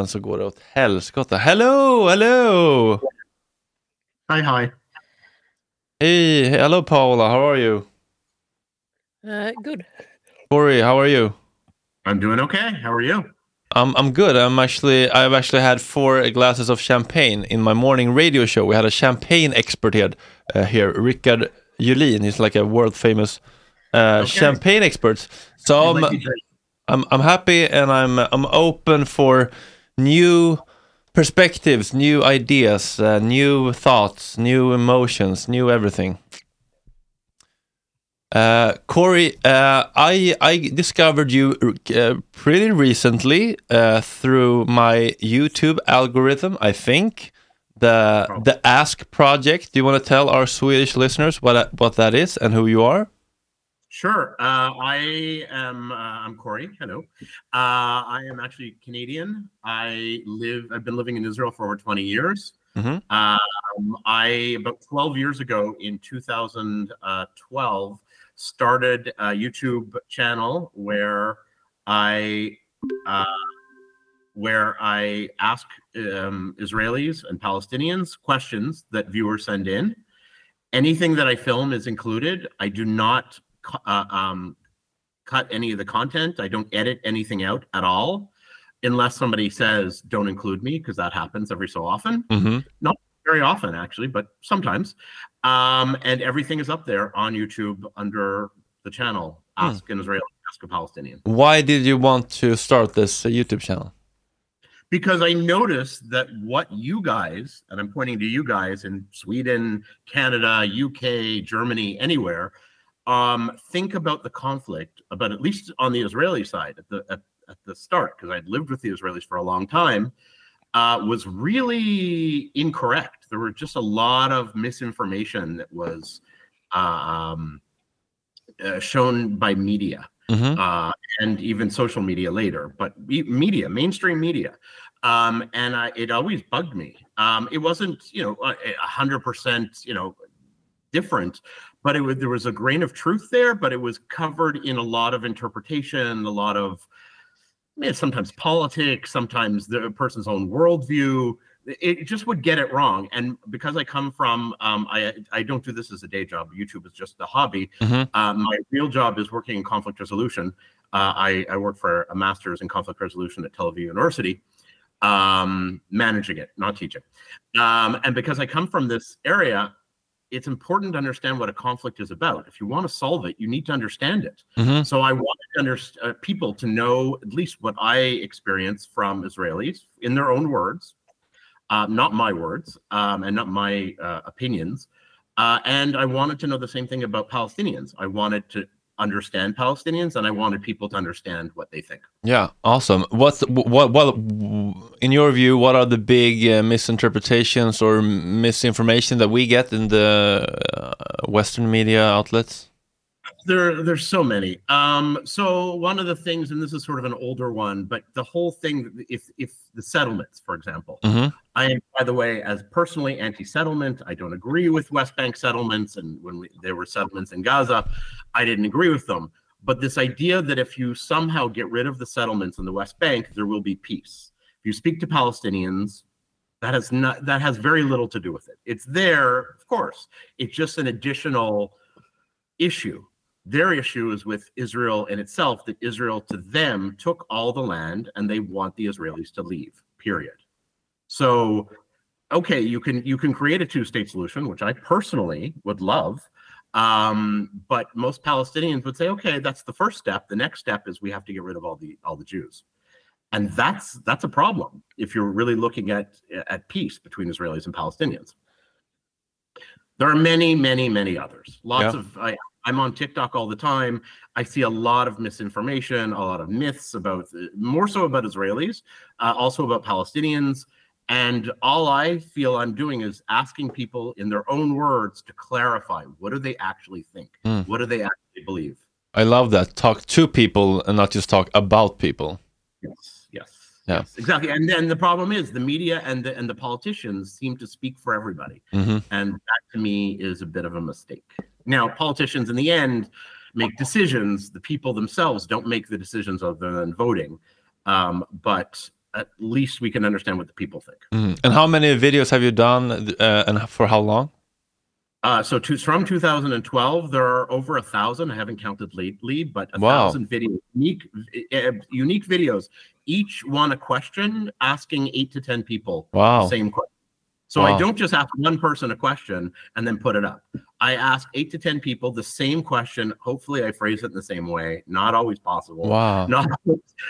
Sen så går det åt helskotta. Hello, hello! Hi, hi. Hey, hello Paula, how are you? Uh, good. Corey, how are you? I'm doing okay. How are you? I'm I'm good. I'm actually I've actually had four glasses of champagne in my morning radio show. We had a champagne expert here, uh, here Rickard Julin. He's like a world famous uh, champagne expert. So I'm. I'm I'm happy and I'm I'm open for new perspectives, new ideas, uh, new thoughts, new emotions, new everything. Uh, Corey, uh, I I discovered you uh, pretty recently uh, through my YouTube algorithm. I think the the Ask project. Do you want to tell our Swedish listeners what what that is and who you are? Sure. Uh, I am. Uh, I'm Corey. Hello. Uh, I am actually Canadian. I live. I've been living in Israel for over 20 years. Mhm. Um, I about 12 years ago, in 2012, started a YouTube channel where I uh, where I ask um, Israelis and Palestinians questions that viewers send in. Anything that I film is included. I do not uh, um, cut any of the content. I don't edit anything out at all, unless somebody says don't include me, because that happens every so often. hmm Very often, actually, but sometimes. Um, and everything is up there on YouTube under the channel Ask an Israeli, Ask a Palestinian. Why did you want to start this uh, YouTube channel? because I noticed that what you guys, and I'm pointing to you guys in Sweden, Canada, UK, Germany, anywhere, um, think about the conflict, but at least on the Israeli side at the at, at the start, because I'd lived with the Israelis for a long time, uh, was really incorrect. There were just a lot of misinformation that was um, uh, shown by media hmm uh, and even social media later, but media, mainstream media. Um, and I, it always bugged me. Um, it wasn't, you know, a a hundred percent, you know, different, but it was, there was a grain of truth there, but it was covered in a lot of interpretation, a lot of, I mean, sometimes politics, sometimes the person's own worldview. It just would get it wrong. And because I come from, um, I, I don't do this as a day job. YouTube is just a hobby. Mhm. Uh, my real job is working in conflict resolution. Uh, I, I work for a master's in conflict resolution at Tel Aviv University, um, managing it, not teaching. Um, and because I come from this area, it's important to understand what a conflict is about. If you want to solve it, you need to understand it. Mhm. So I wanted under, uh, people to know at least what I experience from Israelis in their own words, uh, not my words um, and not my uh, opinions. Uh, and I wanted to know the same thing about Palestinians. I wanted to understand Palestinians, and I wanted people to understand what they think. Yeah, awesome. What's what what in your view? What are the big uh, misinterpretations or misinformation that we get in the uh, Western media outlets? There, there's so many. Um, so one of the things, and this is sort of an older one, but the whole thing, if if the settlements, for example, Mhm. I am, by the way, as personally anti-settlement. I don't agree with West Bank settlements, and when we, there were settlements in Gaza, I didn't agree with them. But this idea that if you somehow get rid of the settlements in the West Bank, there will be peace. If you speak to Palestinians, that has not that has very little to do with it. It's there, of course. It's just an additional issue. Their issue is with Israel in itself, that Israel to them took all the land and they want the Israelis to leave, period. So, okay, you can you can create a two-state solution, which I personally would love. Um, but most Palestinians would say, okay, that's the first step. The next step is we have to get rid of all the all the Jews. And that's that's a problem if you're really looking at at peace between Israelis and Palestinians. There are many, many, many others. Lots Yeah. of I, I'm on TikTok all the time. I see a lot of misinformation, a lot of myths about more so about Israelis, uh, also about Palestinians. And all I feel I'm doing is asking people in their own words to clarify what do they actually think? Mm. What do they actually believe? I love that. Talk to people and not just talk about people. Yes, yes, Yeah. exactly. And then the problem is the media and the and the politicians seem to speak for everybody, hmm and that to me is a bit of a mistake. Now, politicians in the end make decisions. The people themselves don't make the decisions other than voting. Um, but at least we can understand what the people think. hmm And how many videos have you done, uh, and for how long? Uh, so to, from 2012, there are over a thousand. I haven't counted lately, but a Wow. thousand videos, unique, uh, unique videos. Each one a question, asking eight to ten people Wow. the same question. So Wow. I don't just ask one person a question and then put it up. I ask eight to ten people the same question. Hopefully, I phrase it in the same way. Not always possible. Wow. Not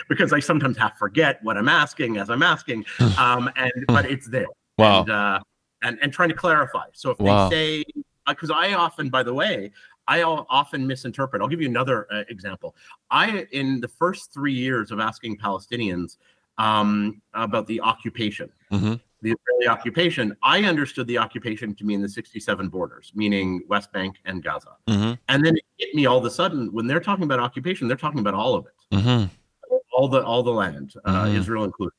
because I sometimes have forget what I'm asking as I'm asking. Um, and but it's there Wow. and uh, and and trying to clarify. So if Wow. they say, because I often, by the way, I often misinterpret. I'll give you another uh, example. I, in the first three years of asking Palestinians um, about the occupation, Mhm. the Israeli occupation, I understood the occupation to mean the 67 borders, meaning West Bank and Gaza. Mhm. And then it hit me all of a sudden when they're talking about occupation, they're talking about all of it Mhm. all the all the land, uh, Mhm. Israel included.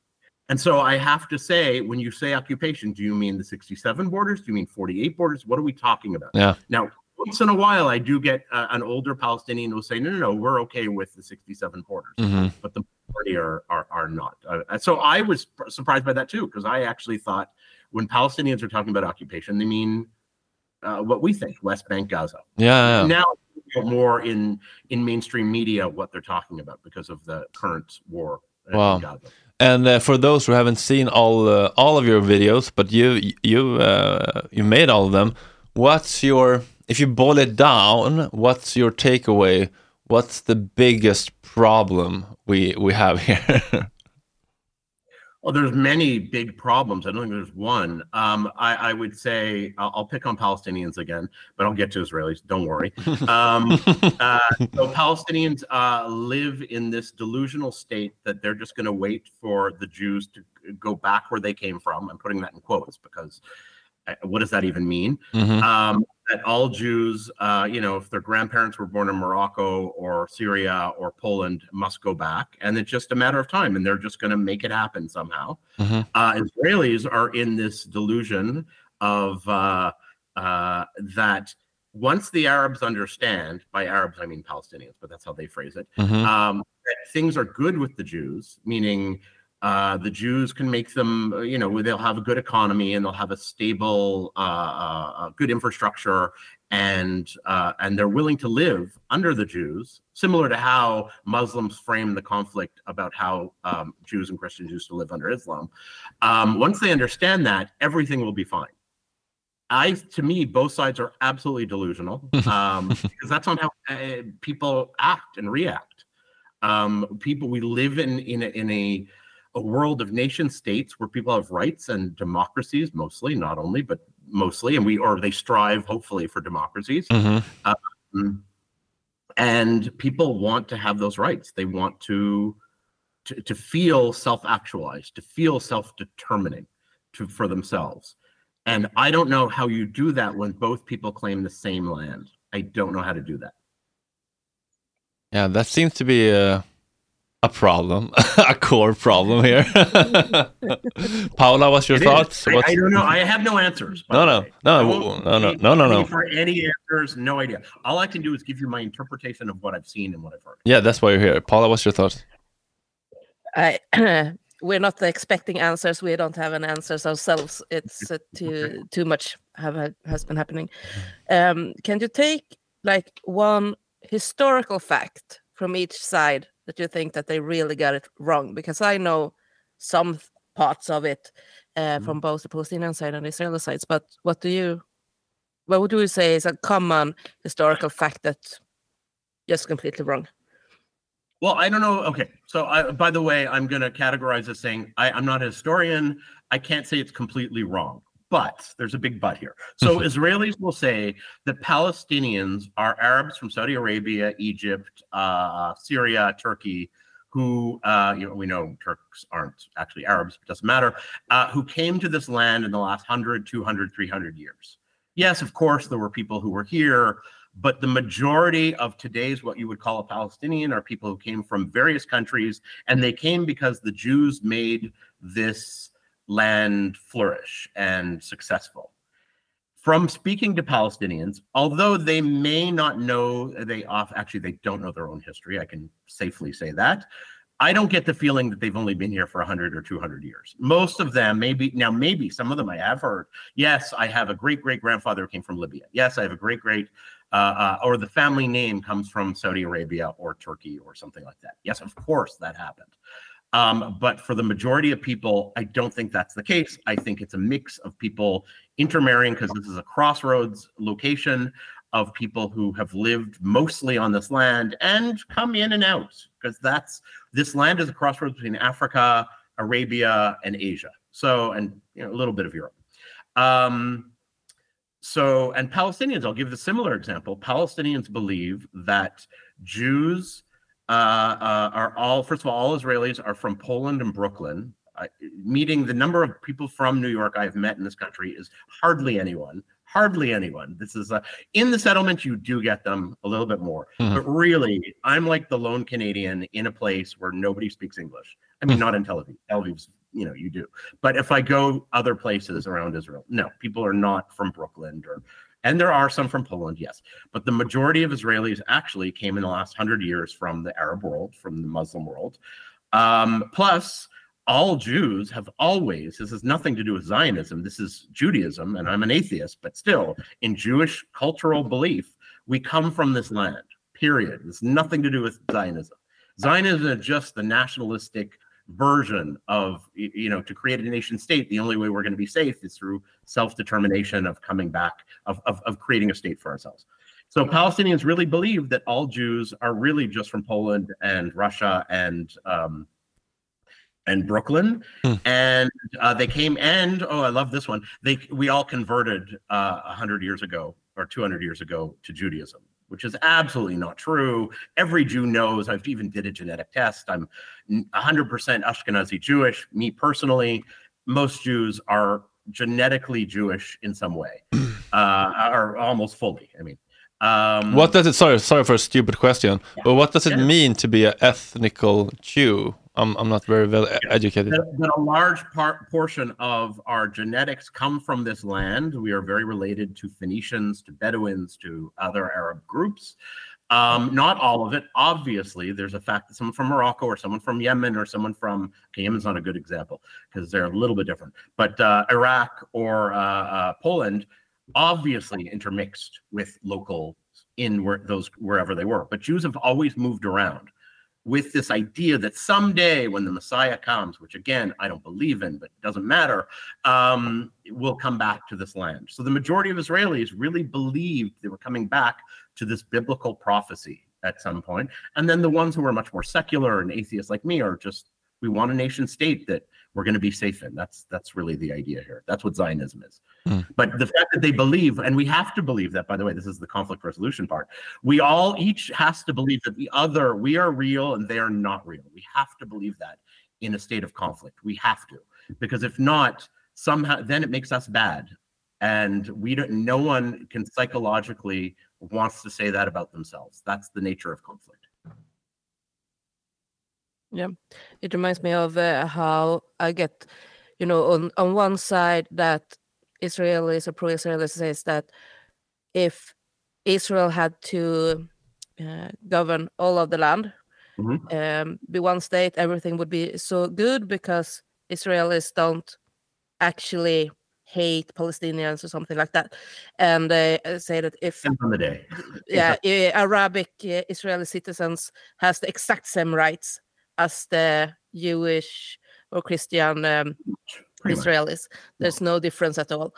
And so I have to say, when you say occupation, do you mean the 67 borders? Do you mean 48 borders? What are we talking about? Yeah. Now, once in a while, I do get uh, an older Palestinian who will say, no, no, no, we're okay with the 67 borders, Mhm. but the majority are are, are not. Uh, so I was surprised by that too, because I actually thought when Palestinians are talking about occupation, they mean uh, what we think, West Bank, Gaza Yeah. yeah. now more in in mainstream media what they're talking about because of the current war uh, Wow. in Gaza. And uh, for those who haven't seen all uh, all of your videos, but you you uh, you made all of them, what's your if you boil it down, what's your takeaway? What's the biggest problem we we have here? Well, there's many big problems. I don't think there's one. Um, I, I would say I'll, I'll pick on Palestinians again, but I'll get to Israelis. Don't worry. Um, uh, so Palestinians uh, live in this delusional state that they're just going to wait for the Jews to go back where they came from. I'm putting that in quotes because uh, what does that even mean? Mhm. um, that all Jews, uh, you know, if their grandparents were born in Morocco or Syria or Poland, must go back, and it's just a matter of time, and they're just going to make it happen somehow. Mhm. Uh, Israelis are in this delusion of uh, uh, that once the Arabs understand, by Arabs I mean Palestinians, but that's how they phrase it, Mhm. um, that things are good with the Jews, meaning uh, the Jews can make them, uh, you know, they'll have a good economy and they'll have a stable, uh, uh, uh, good infrastructure, and uh, and they're willing to live under the Jews, similar to how Muslims frame the conflict about how um, Jews and Christians used to live under Islam. Um, once they understand that, everything will be fine. I, to me, both sides are absolutely delusional um, because that's not how uh, people act and react. Um, people, we live in in a, in a a world of nation states where people have rights and democracies, mostly, not only, but mostly, and we or they strive, hopefully, for democracies. Mhm. Um, and people want to have those rights. They want to to, to feel self-actualized, to feel self-determining to for themselves. And I don't know how you do that when both people claim the same land. I don't know how to do that. Yeah, that seems to be a a problem, a core problem here. Paula, what's your It is. thoughts? I, What's- I don't know. I have no answers. No, no, no, I w- won't no, no, no, no, no. For any answers, no idea. All I can do is give you my interpretation of what I've seen and what I've heard. Yeah, that's why you're here. Paula, what's your thoughts? I, we're not expecting answers. We don't have an answers ourselves. It's uh, too too much have has been happening. Um, can you take like one historical fact from each side that you think that they really got it wrong? Because I know some parts of it uh, from both the Palestinian side and the Israeli sides. But what do you what would you say is a common historical fact that just completely wrong? Well, I don't know. Okay. So, I, by the way, I'm going to categorize this saying I, I'm not a historian. I can't say it's completely wrong, but there's a big but here. So, Israelis will say that Palestinians are Arabs from Saudi Arabia, Egypt, uh, Syria, Turkey, who, uh, you know, we know Turks aren't actually Arabs, it doesn't matter, uh, who came to this land in the last 100, 200, 300 years. Yes, of course, there were people who were here but the majority of today's what you would call a Palestinian are people who came from various countries, and they came because the Jews made this land flourish and successful. From speaking to Palestinians, although they may not know, they off actually they don't know their own history. I can safely say that. I don't get the feeling that they've only been here for 100 or 200 years. Most of them, maybe now, maybe some of them I have heard. Yes, I have a great great grandfather who came from Libya. Yes, I have a great great, uh, uh, or the family name comes from Saudi Arabia or Turkey or something like that. Yes, of course that happened. Um, but for the majority of people, I don't think that's the case. I think it's a mix of people intermarrying because this is a crossroads location of people who have lived mostly on this land and come in and out because that's this land is a crossroads between Africa, Arabia, and Asia. So, and you know, a little bit of Europe. Um, so, and Palestinians, I'll give the similar example. Palestinians believe that Jews uh, uh, are all, first of all, all Israelis are from Poland and Brooklyn. I, meeting the number of people from New York I have met in this country is hardly anyone. Hardly anyone. This is a, in the settlement, you do get them a little bit more. Mhm. But really, I'm like the lone Canadian in a place where nobody speaks English. I mean, not in Tel Aviv. Tel Aviv's, you know, you do. But if I go other places around Israel, no, people are not from Brooklyn or, and there are some from Poland, yes. But the majority of Israelis actually came in the last hundred years from the Arab world, from the Muslim world. Um, plus, all Jews have always, this has nothing to do with Zionism, this is Judaism, and I'm an atheist, but still, in Jewish cultural belief, we come from this land, period. It's nothing to do with Zionism. Zionism is just the nationalistic version of, you know, to create a nation state. The only way we're going to be safe is through self determination of coming back, of, of, of creating a state for ourselves. So Palestinians really believe that all Jews are really just from Poland and Russia and um, and Brooklyn, Hmm. and uh, they came and oh, I love this one. They we all converted uh, a hundred years ago or two hundred years ago to Judaism, which is absolutely not true. Every Jew knows. I've even did a genetic test. I'm hundred percent Ashkenazi Jewish. Me personally, most Jews are genetically Jewish in some way, uh, or almost fully. I mean. Um, What does it? Sorry, sorry for a stupid question. But what does it Yeah. mean to be an ethnical Jew? I'm I'm not very well educated. that, that a large part portion of our genetics come from this land. We are very related to Phoenicians, to Bedouins, to other Arab groups. Um, not all of it, obviously. There's a fact that someone from Morocco or someone from Yemen or someone from okay, Yemen's not a good example because they're a little bit different. But uh, Iraq or uh, uh, Poland, obviously intermixed with local in where those wherever they were. But Jews have always moved around with this idea that someday when the Messiah comes, which again I don't believe in, but it doesn't matter, um, will come back to this land. So the majority of Israelis really believed they were coming back to this biblical prophecy at some point. And then the ones who are much more secular and atheists like me are just we want a nation state that we're going to be safe in. That's that's really the idea here. That's what Zionism is. Hmm. But the fact that they believe, and we have to believe that, by the way, this is the conflict resolution part. We all each has to believe that the other, we are real and they are not real. We have to believe that in a state of conflict. We have to, because if not, somehow then it makes us bad. And we don't no one can psychologically wants to say that about themselves. That's the nature of conflict. Yeah, it reminds me of uh, how I get, you know, on on one side that Israelis or pro-Israelis says that if Israel had to uh, govern all of the land, Mhm. um, be one state, everything would be so good because Israelis don't actually hate Palestinians or something like that, and they uh, say that if Depends on the day. yeah, Arabic uh, Israeli citizens has the exact same rights as the Jewish or Christian um, Israelis. There's no difference at all,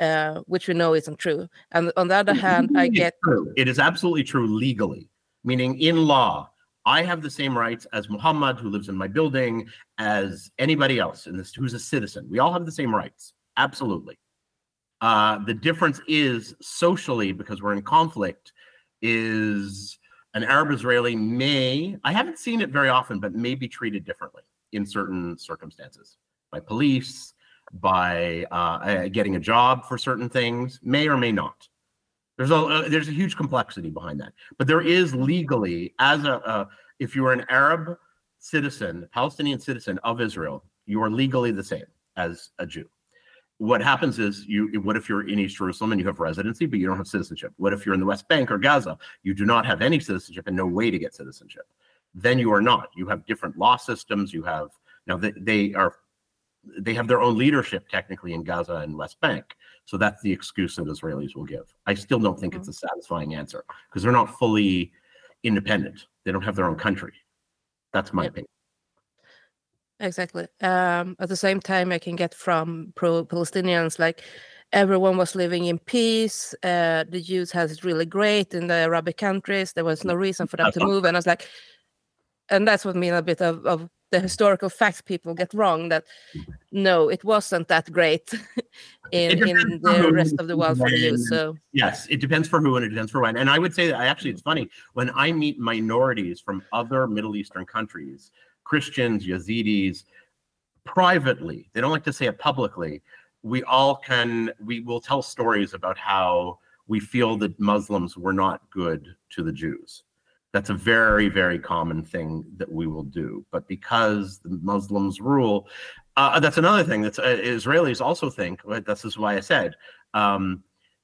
uh, which we know isn't true. And on the other hand, I get true. It is absolutely true legally, meaning in law, I have the same rights as Muhammad, who lives in my building, as anybody else in this who's a citizen. We all have the same rights, absolutely. Uh, the difference is socially, because we're in conflict, is an Arab Israeli may, I haven't seen it very often, but may be treated differently in certain circumstances by police, by uh, getting a job for certain things, may or may not. There's a uh, there's a huge complexity behind that, but there is legally as a uh, if you are an Arab citizen, Palestinian citizen of Israel, you are legally the same as a Jew. What happens is you what if you're in East Jerusalem and you have residency but you don't have citizenship? What if you're in the West Bank or Gaza, you do not have any citizenship and no way to get citizenship? Then you are not. You have different law systems. You have now they, they are they have their own leadership technically in Gaza and West Bank. So that's the excuse that Israelis will give. I still don't think it's mm-hmm. a satisfying answer because they're not fully independent. They don't have their own country. That's my Yeah. opinion. Exactly. Um, at the same time, I can get from pro-Palestinians like everyone was living in peace. Uh, the Jews had it really great in the Arabic countries. There was no reason for them to move, and I was like, and that's what mean a bit of, of the historical facts people get wrong that no it wasn't that great in, in the rest of the world for Jews. So Yes, it depends for who and it depends for when. And I would say that I actually, it's funny when I meet minorities from other Middle Eastern countries, Christians, Yazidis, privately, they don't like to say it publicly. We all can, we will tell stories about how we feel that Muslims were not good to the Jews. That's a very, very common thing that we will do. But because the Muslims rule, uh, that's another thing that uh, Israelis also think. right, This is why I said um,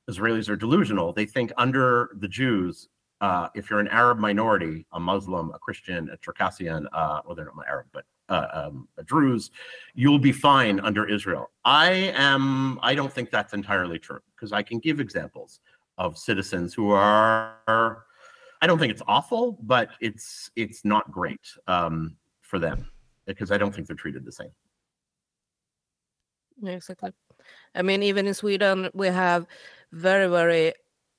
Israelis are delusional. They think under the Jews, uh, if you're an Arab minority, a Muslim, a Christian, a Circassian, uh, well, they're not Arab, but uh, um, a Druze, you'll be fine under Israel. I am. I don't think that's entirely true because I can give examples of citizens who are. I don't think it's awful, but it's it's not great um, for them because I don't think they're treated the same. Exactly. I mean, even in Sweden, we have very, very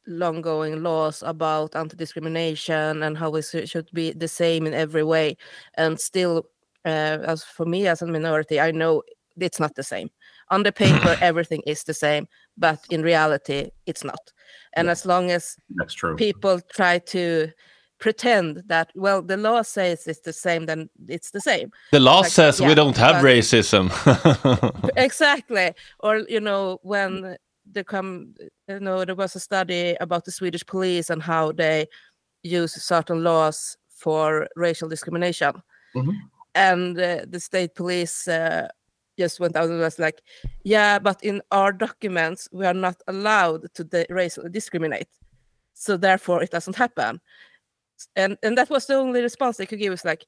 long going laws about anti discrimination and how we should be the same in every way. And still, uh, as for me as a minority, I know it's not the same. On the paper, everything is the same, but in reality, it's not. And as long as That's true. people try to pretend that, well, the law says it's the same, then it's the same. The law Like, says we don't have racism. exactly or you know when there come you know there was a study about the swedish police and how they use certain laws for racial discrimination Mhm. and uh, the state police uh, just went out and was like yeah but in our documents we are not allowed to di- racially discriminate so therefore it doesn't happen and and that was the only response they could give was like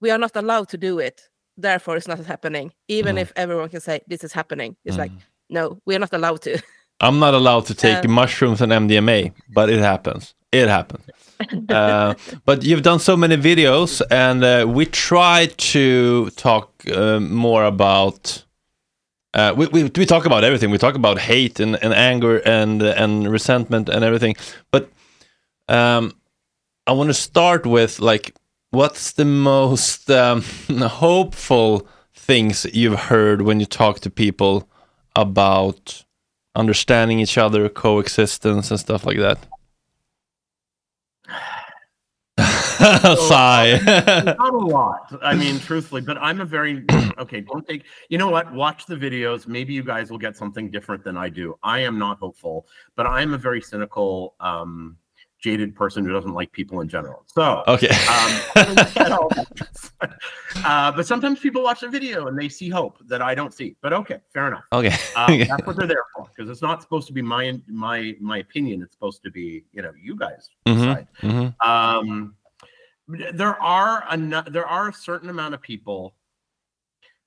we are not allowed to do it therefore it's not happening even Mhm. if everyone can say this is happening it's like Mhm. No we're not allowed to I'm not allowed to take Uh, mushrooms and MDMA, but it happens. It happens. uh, but you've done so many videos, and uh, we try to talk uh, more about. Uh, we, we we talk about everything. We talk about hate and, and anger and and resentment and everything. But um, I want to start with like, what's the most um, hopeful things you've heard when you talk to people about understanding each other, coexistence, and stuff like that. Sigh. not a lot. I mean, truthfully, but I'm a very okay. Don't take. You know what? Watch the videos. Maybe you guys will get something different than I do. I am not hopeful, but I'm a very cynical, um, jaded person who doesn't like people in general. So, okay. um, I look at all uh, but sometimes people watch the video and they see hope that I don't see. But okay, fair enough. okay. Um, that's what they're there for because it's not supposed to be my my my opinion. It's supposed to be you know you guys Mhm, decide. mhm. Um, there are a there are a certain amount of people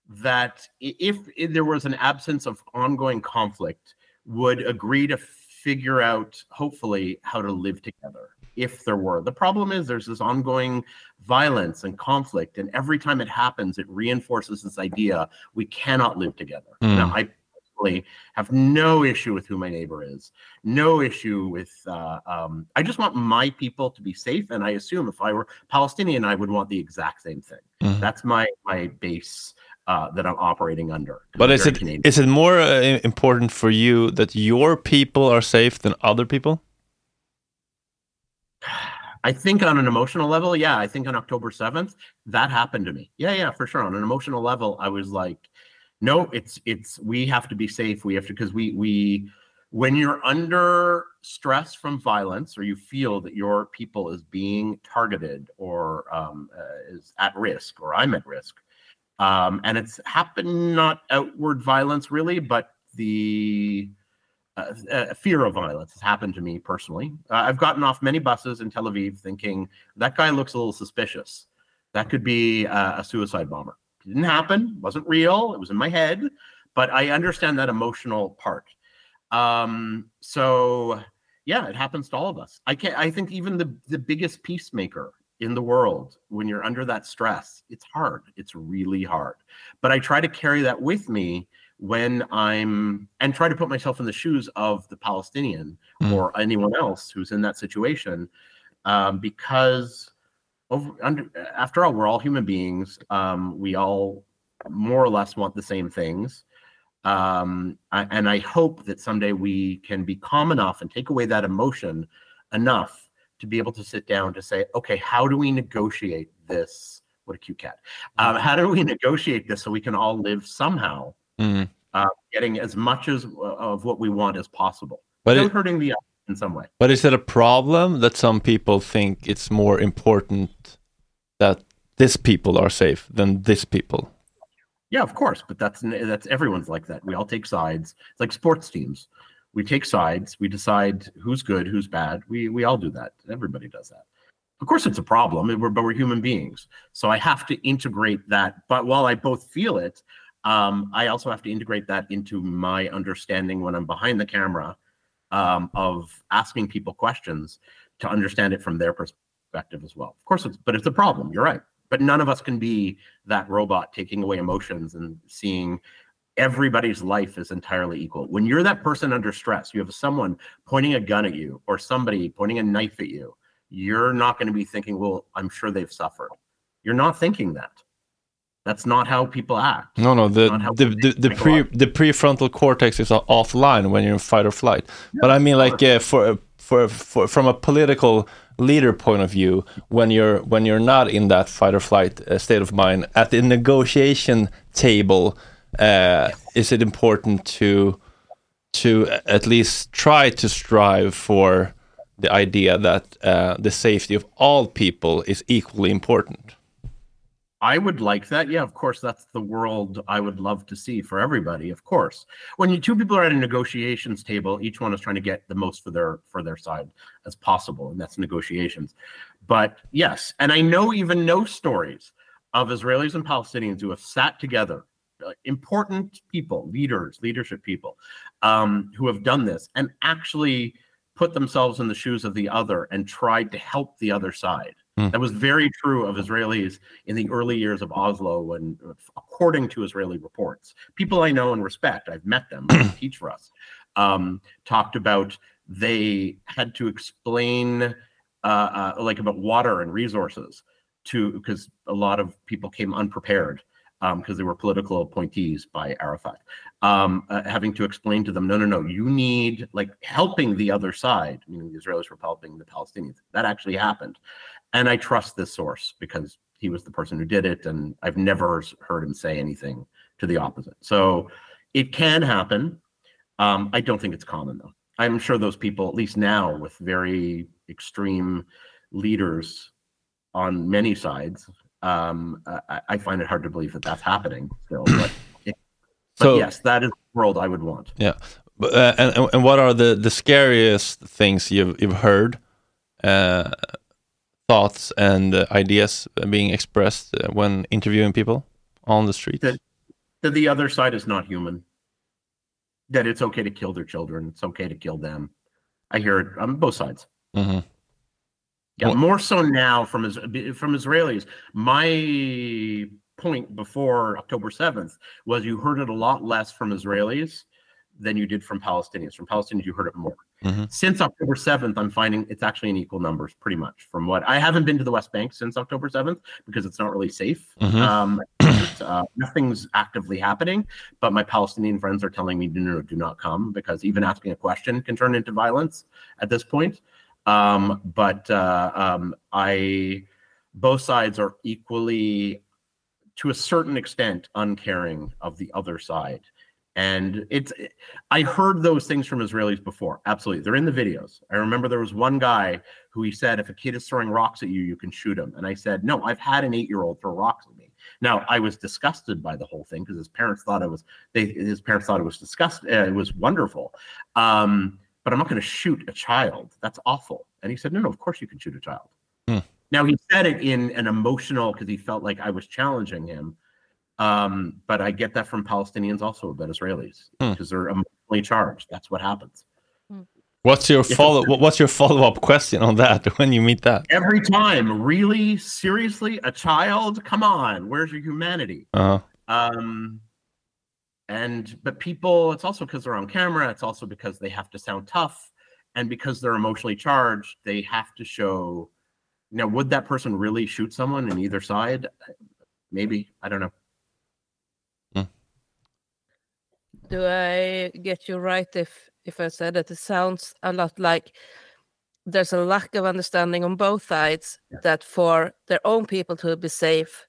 that if, if there was an absence of ongoing conflict would agree to figure out hopefully how to live together if there were the problem is there's this ongoing violence and conflict and every time it happens it reinforces this idea we cannot live together now Mm. i personally have no issue with who my neighbor is no issue with uh, um, i just want my people to be safe and i assume if i were palestinian i would want the exact same thing Mhm. that's my my base uh, that i'm operating under. But is it Canadian. is it more uh, important for you that your people are safe than other people? I think on an emotional level, yeah, I think on October 7th, that happened to me. Yeah, yeah, for sure. On an emotional level, I was like, no, it's it's we have to be safe. We have to because we we when you're under stress from violence or you feel that your people is being targeted or um, uh, is at risk or I'm at risk, um, and it's happened not outward violence really, but the uh, uh, fear of violence has happened to me personally. Uh, I've gotten off many buses in Tel Aviv thinking that guy looks a little suspicious. That could be a suicide bomber. It didn't happen. wasn't real. It was in my head, but I understand that emotional part. Um, so yeah, it happens to all of us. I can't. I think even the the biggest peacemaker in the world, when you're under that stress, it's hard. It's really hard. But I try to carry that with me when I'm and try to put myself in the shoes of the Palestinian Mm. or anyone else who's in that situation, um, because over under after all we're all human beings um we all more or less want the same things um I, and i hope that someday we can be calm enough and take away that emotion enough to be able to sit down to say okay how do we negotiate this what a cute cat um, how do we negotiate this so we can all live somehow Mhm. uh, getting as much as of what we want as possible But without it- hurting the other in some way But is it a problem that some people think it's more important that this people are safe than this people? Yeah, of course, but that's that's everyone's like that. We all take sides. It's like sports teams. We take sides. We decide who's good, who's bad. We we all do that. Everybody does that. Of course, it's a problem, we're, but we're human beings. So I have to integrate that. But while I both feel it, um, I also have to integrate that into my understanding when I'm behind the camera um, of asking people questions to understand it from their perspective as well. Of course, it's but it's a problem. You're right. But none of us can be that robot taking away emotions and seeing everybody's life is entirely equal. When you're that person under stress, you have someone pointing a gun at you or somebody pointing a knife at you, you're not going to be thinking, well, I'm sure they've suffered. You're not thinking that. That's not how people act. No, no. The the the, the pre the prefrontal cortex is offline when you're in fight or flight. but I mean, like uh, for for for from a political leader point of view, when you're when you're not in that fight or flight uh, state of mind at the negotiation table, uh, is it important to to at least try to strive for the idea that uh, the safety of all people is equally important? I would like that. Yeah, of course, that's the world I would love to see for everybody. Of course, when you two people are at a negotiations table, each one is trying to get the most for their for their side as possible, and that's negotiations. But yes, and I know even know stories of Israelis and Palestinians who have sat together, important people, leaders, leadership people, um, who have done this and actually put themselves in the shoes of the other and tried to help the other side. Hmm. That was very true of Israelis in the early years of Oslo, when, according to Israeli reports, people I know and respect, I've met them, teach for us, um, talked about they had to explain, uh, uh, like about water and resources, to because a lot of people came unprepared because they were political appointees by Arafat, um, uh, having to explain to them, no, no, no, you need like helping the other side, meaning the Israelis were helping the Palestinians. That actually happened. And I trust this source because he was the person who did it. And I've never heard him say anything to the opposite. So it can happen. Um, I don't think it's common though. I'm sure those people, at least now, with very extreme leaders on many sides, um, I, I find it hard to believe that that's happening still. But, but So- yes, that is the world I would want. Yeah, but, uh, and and- what are the the scariest things you've you've heard, uh, thoughts and uh, ideas being expressed uh, when interviewing people on the street? That- That the other side is not human. That it's okay to kill their children. It's okay to kill them. I hear it on both sides. Mhm. Yeah, Well- more so now from from Israelis. My point before October seventh was you heard it a lot less from Israelis than you did from Palestinians. From Palestinians, you heard it more. Mhm. Since October seventh, I'm finding it's actually in equal numbers, pretty much. From what I haven't been to the West Bank since October seventh because it's not really safe. Mhm. Um, uh, nothing's actively happening, but my Palestinian friends are telling me, no, no, do not come because even asking a question can turn into violence at this point. Um, but uh, um, I, both sides are equally, to a certain extent, uncaring of the other side. And it's, I heard those things from Israelis before. Absolutely. They're in the videos. I remember there was one guy who he said, if a kid is throwing rocks at you, you can shoot him. And I said, no, I've had an eight year old throw rocks at me. Now, I was disgusted by the whole thing because his parents thought it was, they, his parents thought it was disgusting. uh, it was wonderful. Um, but I'm not going to shoot a child. That's awful. And he said, no, no, of course you can shoot a child. Hmm. Now he said it in an emotional because he felt like I was challenging him. Um, but I get that from Palestinians also about Israelis Hmm. because they're emotionally charged. That's what happens. What's your follow? What's your follow-up question on that when you meet that? Every time, really, seriously, a child? Come on, where's your humanity? Uh, Um, and but people, it's also because they're on camera. It's also because they have to sound tough, and because they're emotionally charged, they have to show Now, would that person really shoot someone in either side? Maybe. I don't know. Hmm. Do I get you right if if I said that it sounds a lot like there's a lack of understanding on both sides that for their own people to be safe,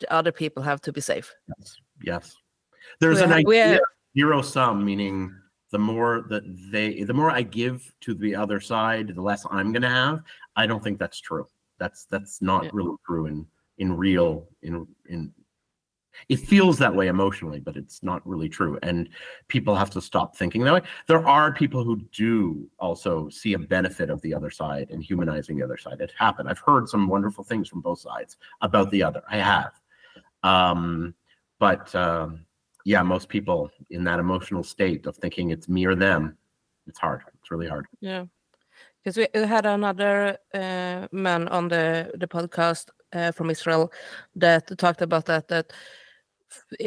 the other people have to be safe. Yes. Yes. There's We an ha- we idea zero sum, meaning the more that they, the more I give to the other side, the less I'm going to have. I don't think that's true. That's that's not Yeah. really true in in real in in. It feels that way emotionally, but it's not really true. And people have to stop thinking that way. There are people who do also see a benefit of the other side and humanizing the other side. It happened. I've heard some wonderful things from both sides about the other. I have. Um, but um, yeah, most people in that emotional state of thinking it's me or them, it's hard. It's really hard. Yeah, because we had another uh, man on the the podcast uh, from Israel that talked about that that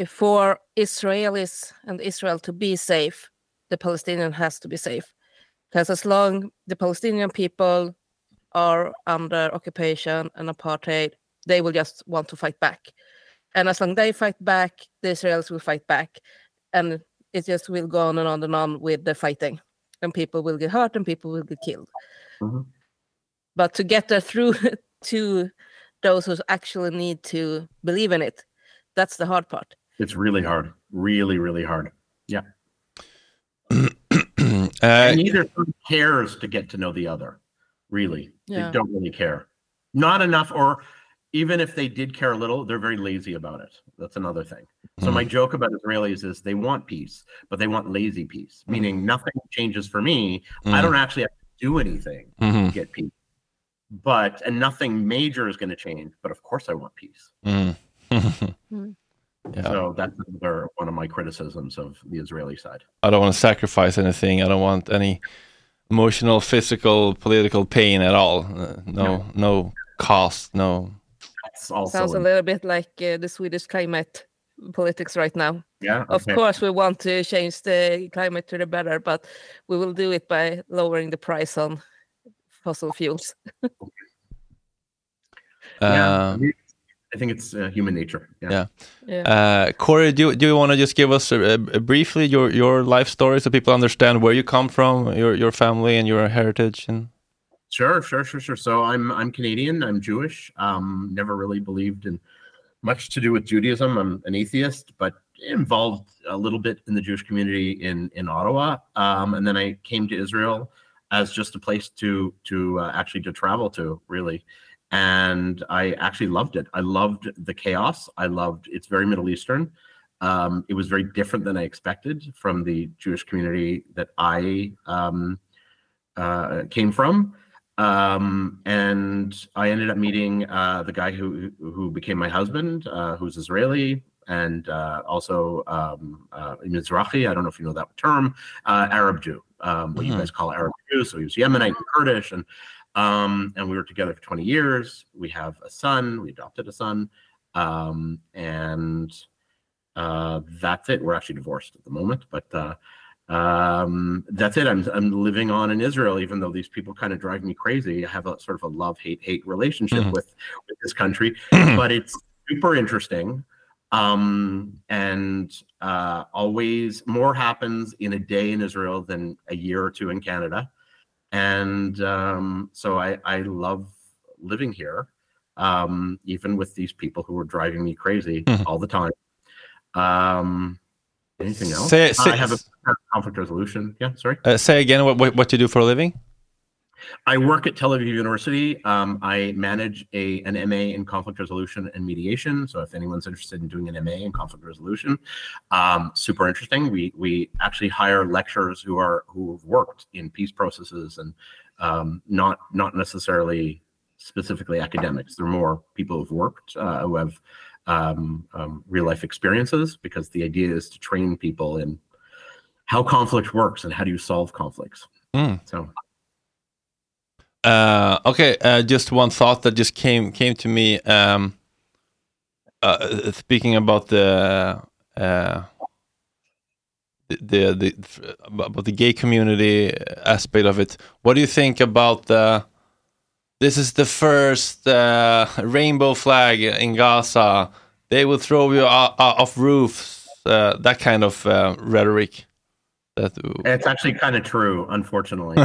for Israelis and Israel to be safe, the Palestinian has to be safe. Because as long the Palestinian people are under occupation and apartheid, they will just want to fight back. And as long as they fight back, the Israelis will fight back. And it just will go on and on and on with the fighting. And people will get hurt and people will get killed. Mhm. But to get there through to those who actually need to believe in it, that's the hard part. It's really hard. Really, really hard. Yeah. uh, and neither cares to get to know the other. Really. Yeah. They don't really care. Not enough, or even if they did care a little, they're very lazy about it. That's another thing. So my joke about Israelis is they want peace, but they want lazy peace, meaning nothing changes for me. I don't actually have to do anything to get peace. But and nothing major is going to change. But of course, I want peace. mm. Mm. yeah. So that's another one of my criticisms of the Israeli side. I don't want to sacrifice anything. I don't want any emotional, physical, political pain at all. Uh, no, no cost. No. That's also Sounds a little bit like uh, the Swedish climate politics right now. yeah. Of okay. course, we want to change the climate to the better, but we will do it by lowering the price on fossil fuels. Yeah, Uh, I think it's uh, human nature. Yeah. Yeah. Yeah. Uh, Corey, do, do you want to just give us uh, uh, briefly your, your life story so people understand where you come from, your your family, and your heritage? And Sure, sure, sure, sure. So I'm I'm Canadian. I'm Jewish. Um, never really believed in much to do with Judaism. I'm an atheist, but involved a little bit in the Jewish community in in Ottawa. Um, and then I came to Israel as just a place to to uh, actually to travel to, really. And I actually loved it. I loved the chaos. I loved it's very Middle Eastern. Um, it was very different than I expected from the Jewish community that I um, uh, came from um, and I ended up meeting uh, the guy who who became my husband, uh, who's Israeli and uh, also um, uh, Mizrahi. I don't know if you know that term, uh, Arab Jew, um, what you Mhm. guys call Arab Jew. So he was Yemenite and Kurdish, and um, and we were together for 20 years. We have a son. We adopted a son, um, and uh, that's it. We're actually divorced at the moment, but. Um that's it. I'm i'm living on in israel even though these people kind of drive me crazy. I have a sort of a love hate hate relationship Mhm. with with this country but it's super interesting. Um and uh always more happens in a day in israel than a year or two in canada. And um so i i love living here um even with these people who are driving me crazy Mhm. all the time. Um anything else Say- say- i have a conflict resolution yeah sorry uh, say again what, what what you do for a living. I work at Tel Aviv University. Um, I manage a an MA in conflict resolution and mediation. So if anyone's interested in doing an MA in conflict resolution, um, super interesting. We we actually hire lecturers who are who have worked in peace processes and um, not not necessarily specifically academics. They're more people who've worked uh, who have um, um, real life experiences because the idea is to train people in how conflict works and how do you solve conflicts. Mm. So Uh, okay, uh, just one thought that just came came to me. Um, uh, speaking about the uh, the the about the gay community aspect of it, what do you think about the this is the first uh, rainbow flag in Gaza. They will throw you off roofs. Uh, that kind of uh, rhetoric. That It's actually kind of true, unfortunately.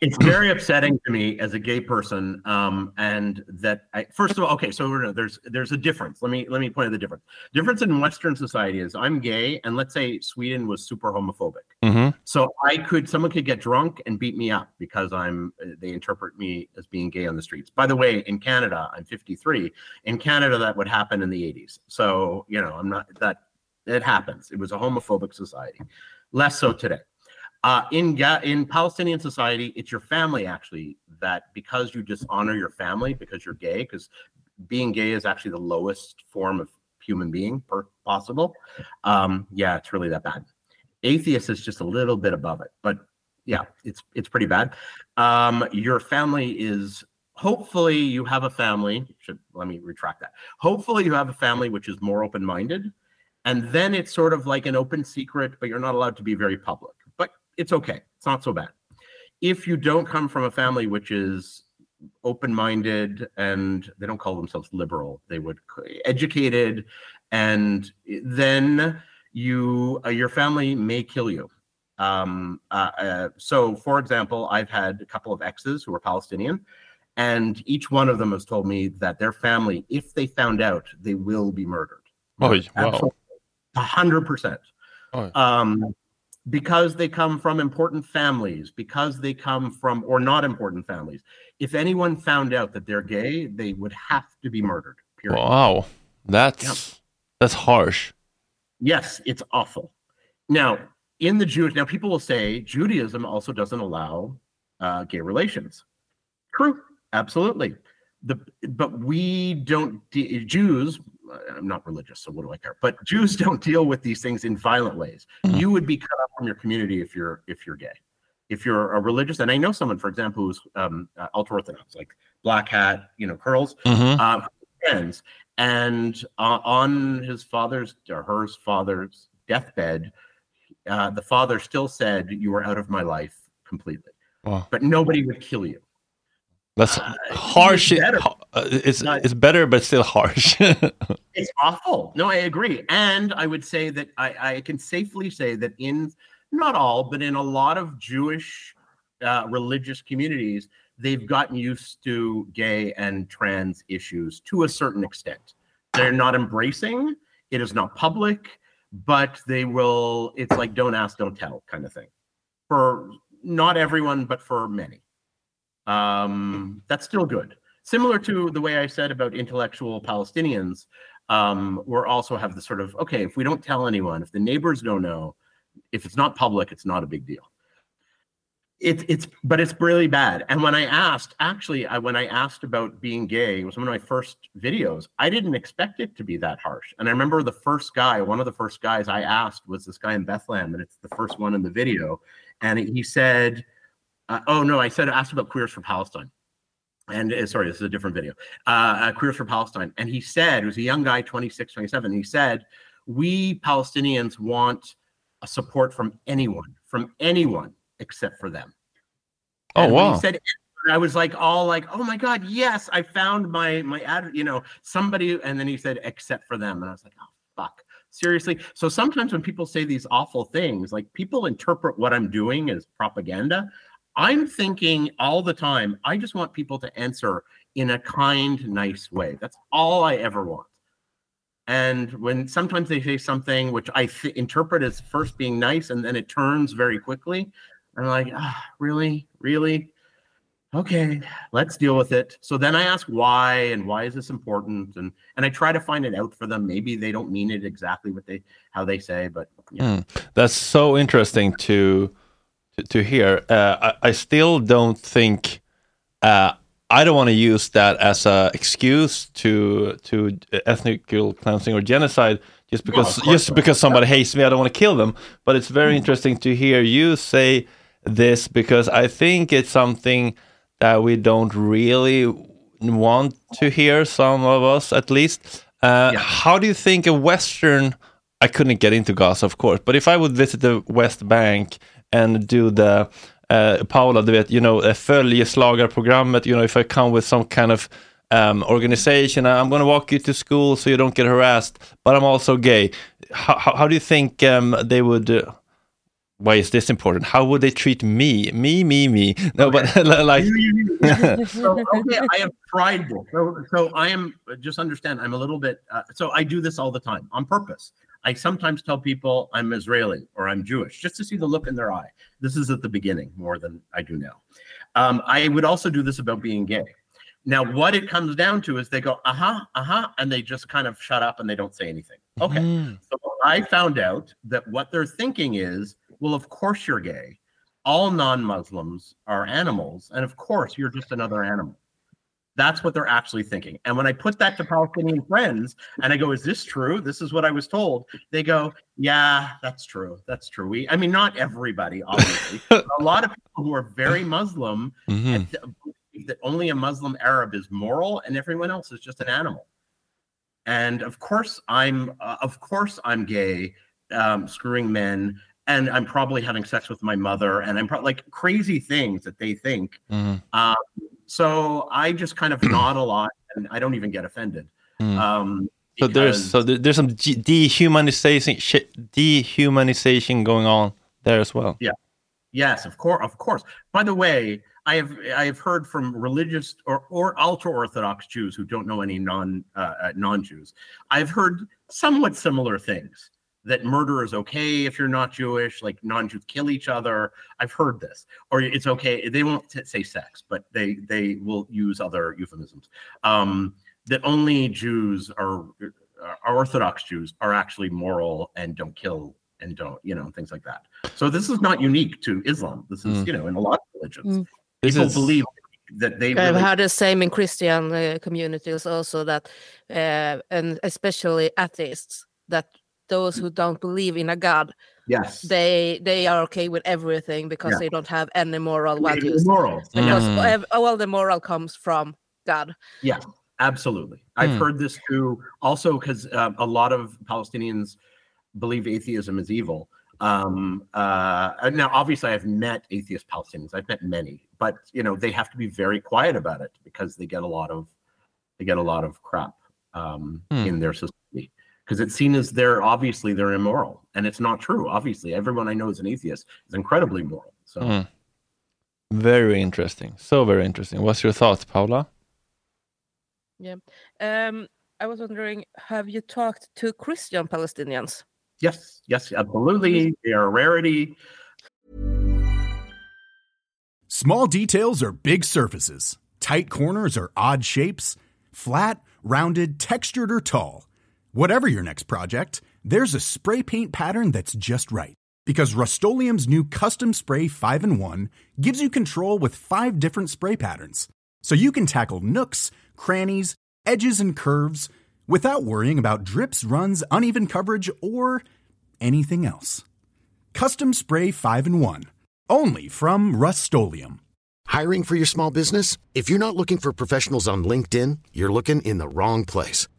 it's very upsetting to me as a gay person um and that I, first of all okay so there's there's a difference. Let me let me point out the difference. Difference in western society is i'm gay and let's say sweden was super homophobic. Mhm. so i could someone could get drunk and beat me up because i'm they interpret me as being gay on the streets. By the way in canada i'm 53 in canada that would happen in the 80s so you know i'm not that it happens. It was a homophobic society. Less so today uh, in Ga- in Palestinian society, it's your family actually that because you dishonor your family because you're gay, because being gay is actually the lowest form of human being per, possible. Um, yeah, it's really that bad. Atheist is just a little bit above it, but yeah, it's it's pretty bad. Um, your family is hopefully you have a family. Should let me retract that. Hopefully you have a family which is more open minded, and then it's sort of like an open secret, but you're not allowed to be very public. It's okay. It's not so bad. If you don't come from a family which is open-minded and they don't call themselves liberal, they would educated, and then you uh, your family may kill you. Um, uh, uh, so, for example, I've had a couple of exes who are Palestinian, and each one of them has told me that their family, if they found out, they will be murdered. Oh, wow. Hundred percent. Oh. Um, because they come from important families, because they come from or not important families. If anyone found out that they're gay, they would have to be murdered. Period. Wow, that's that's harsh. Yes, it's awful. Now, in the Jewish, now people will say Judaism also doesn't allow uh, gay relations. True, absolutely. The but we don't de- Jews. I'm not religious, so what do I care? But Jews don't deal with these things in violent ways. You would be cut off from your community if you're if you're gay. If you're a religious, and I know someone, for example, who's um, uh, ultra orthodox, like black hat, you know, curls, Mhm. uh, friends, and uh, on his father's or her father's deathbed, uh, the father still said, "You are out of my life completely," Wow. but nobody would kill you. That's harsh. it's better. Uh, It's it's better, but still harsh. It's awful. No, I agree. And I would say that I, I can safely say that in not all, but in a lot of Jewish uh, religious communities, they've gotten used to gay and trans issues to a certain extent. They're not embracing, it is not public, but they will, it's like don't ask, don't tell kind of thing. For not everyone, but for many. Um, that's still good. Similar to the way I said about intellectual Palestinians, um, we're also have the sort of okay, if we don't tell anyone, if the neighbors don't know, if it's not public, it's not a big deal. It's it's but it's really bad. And when I asked, actually, I when I asked about being gay, it was one of my first videos. I didn't expect it to be that harsh. And I remember the first guy, one of the first guys I asked was this guy in Bethlehem, and it's the first one in the video. And he said, uh, "Oh no," I said I asked about queers for Palestine and uh, sorry, this is a different video. Uh, uh, Queers for Palestine, and he said, it was a young guy, 26, 27. He said, "We Palestinians want a support from anyone, from anyone except for them." Oh, And wow. He said, I was like, all like, "Oh my God, yes, I found my my ad, you know, somebody." And then he said, "Except for them," and I was like, "Oh fuck." Seriously. So sometimes when people say these awful things, like people interpret what I'm doing as propaganda. I'm thinking all the time, I just want people to answer in a kind, nice way. That's all I ever want. And when sometimes they say something which I th- interpret as first being nice and then it turns very quickly, I'm like, ah, really? Really? Okay, let's deal with it. So then I ask why and why is this important? And and I try to find it out for them. Maybe they don't mean it exactly what they how they say, but yeah. Hmm. That's so interesting to to, hear. Uh, I, I still don't think uh, I don't want to use that as a excuse to to ethnical cleansing or genocide just because just not. because somebody hates me. I don't want to kill them. But it's very interesting to hear you say this because I think it's something that we don't really want to hear. Some of us, at least. Uh, How do you think a Western? I couldn't get into Gaza, of course, but if I would visit the West Bank and do the uh, Paula, du vet, you know, uh, följeslagarprogrammet, you know, if I come with some kind of um, organization, I'm going to walk you to school so you don't get harassed, but I'm also gay. How, how, how do you think um, they would? Uh, why is this important? How would they treat me? Me, me, me. No, but like, so, okay, I have tried this. So, so I am just understand. I'm a little bit. Uh, so I do this all the time on purpose. I sometimes tell people I'm Israeli or I'm Jewish just to see the look in their eye. This is at the beginning more than I do now. Um, I would also do this about being gay. Now, what it comes down to is they go, uh huh, uh huh, and they just kind of shut up and they don't say anything. Okay. Mm. So I found out that what they're thinking is, well, of course you're gay. All non Muslims are animals. And of course you're just another animal. That's what they're actually thinking. And when I put that to Palestinian friends and I go, is this true? This is what I was told. They go, yeah, that's true. That's true. We, I mean, not everybody, obviously. a lot of people who are very Muslim Mhm. believe that only a Muslim Arab is moral and everyone else is just an animal. And of course, I'm, uh, of course, I'm gay, um, screwing men, and I'm probably having sex with my mother, and I'm probably like crazy things that they think. Mhm. Um, so I just kind of nod a lot, and I don't even get offended. Mm. Um, so there's so there's some de- dehumanization shit, dehumanization going on there as well. Yeah. Yes, of course, of course. By the way, I have I have heard from religious or or ultra orthodox Jews who don't know any non uh, uh, non Jews. I've heard somewhat similar things that murder is okay if you're not Jewish, like non Jews kill each other. I've heard this, or it's okay. They won't t- say sex, but they they will use other euphemisms. Um, that only Jews are, are Orthodox Jews are actually moral and don't kill and don't you know things like that. So this is not unique to Islam. This is Mm. you know in a lot of religions. Mm. People is- believe that they I've had the same in Christian uh, communities also that, uh, and especially atheists, that those who don't believe in a God, yes they they are okay with everything because Yeah. they don't have any moral They- they're values. moral. Because Mm. ev- all the moral comes from God. Yeah, absolutely. I've Hmm. heard this too. Also, because uh, a lot of Palestinians believe atheism is evil. Um, uh, now, obviously, I've met atheist Palestinians. I've met many, but you know, they have to be very quiet about it because they get a lot of they get a lot of crap um, Hmm. in their society because it's seen as they're obviously they're immoral, and it's not true. Obviously, everyone I know is an atheist is incredibly moral. So. Mm. Very interesting. So very interesting. What's your thoughts, Paula? Um, I was wondering, have you talked to Christian Palestinians? Yes, yes, absolutely. They are a rarity. Small details are big surfaces. Tight corners are odd shapes. Flat, rounded, textured, or tall. Whatever your next project, there's a spray paint pattern that's just right. Because Rust-Oleum Custom Spray 5 in 1 gives you control with five different spray patterns. So you can tackle nooks, crannies, edges, and curves without worrying about drips, runs, uneven coverage, or anything else. Custom Spray 5 in 1. Only from Rust Hiring for your small business? If you're not looking for professionals on LinkedIn, you're looking in the wrong place.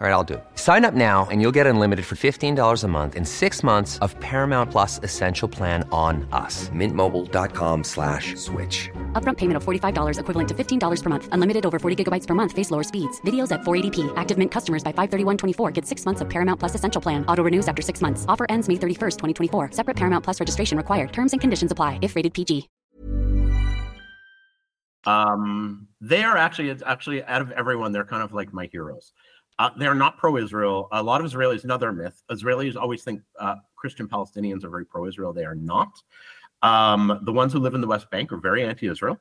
All right, I'll do it. Sign up now and you'll get unlimited for $15 a month in six months of Paramount Plus Essential Plan on us. Mintmobile.com slash switch. Upfront payment of $45 equivalent to $15 per month. Unlimited over 40 gigabytes per month. Face lower speeds. Videos at 480p. Active Mint customers by 531.24 get six months of Paramount Plus Essential Plan. Auto renews after six months. Offer ends May 31st, 2024. Separate Paramount Plus registration required. Terms and conditions apply if rated PG. Um, they are actually, it's actually out of everyone, they're kind of like my heroes. Uh, they're not pro-Israel. A lot of Israelis, another myth. Israelis always think uh, Christian Palestinians are very pro-Israel. They are not. Um, the ones who live in the West Bank are very anti-Israel.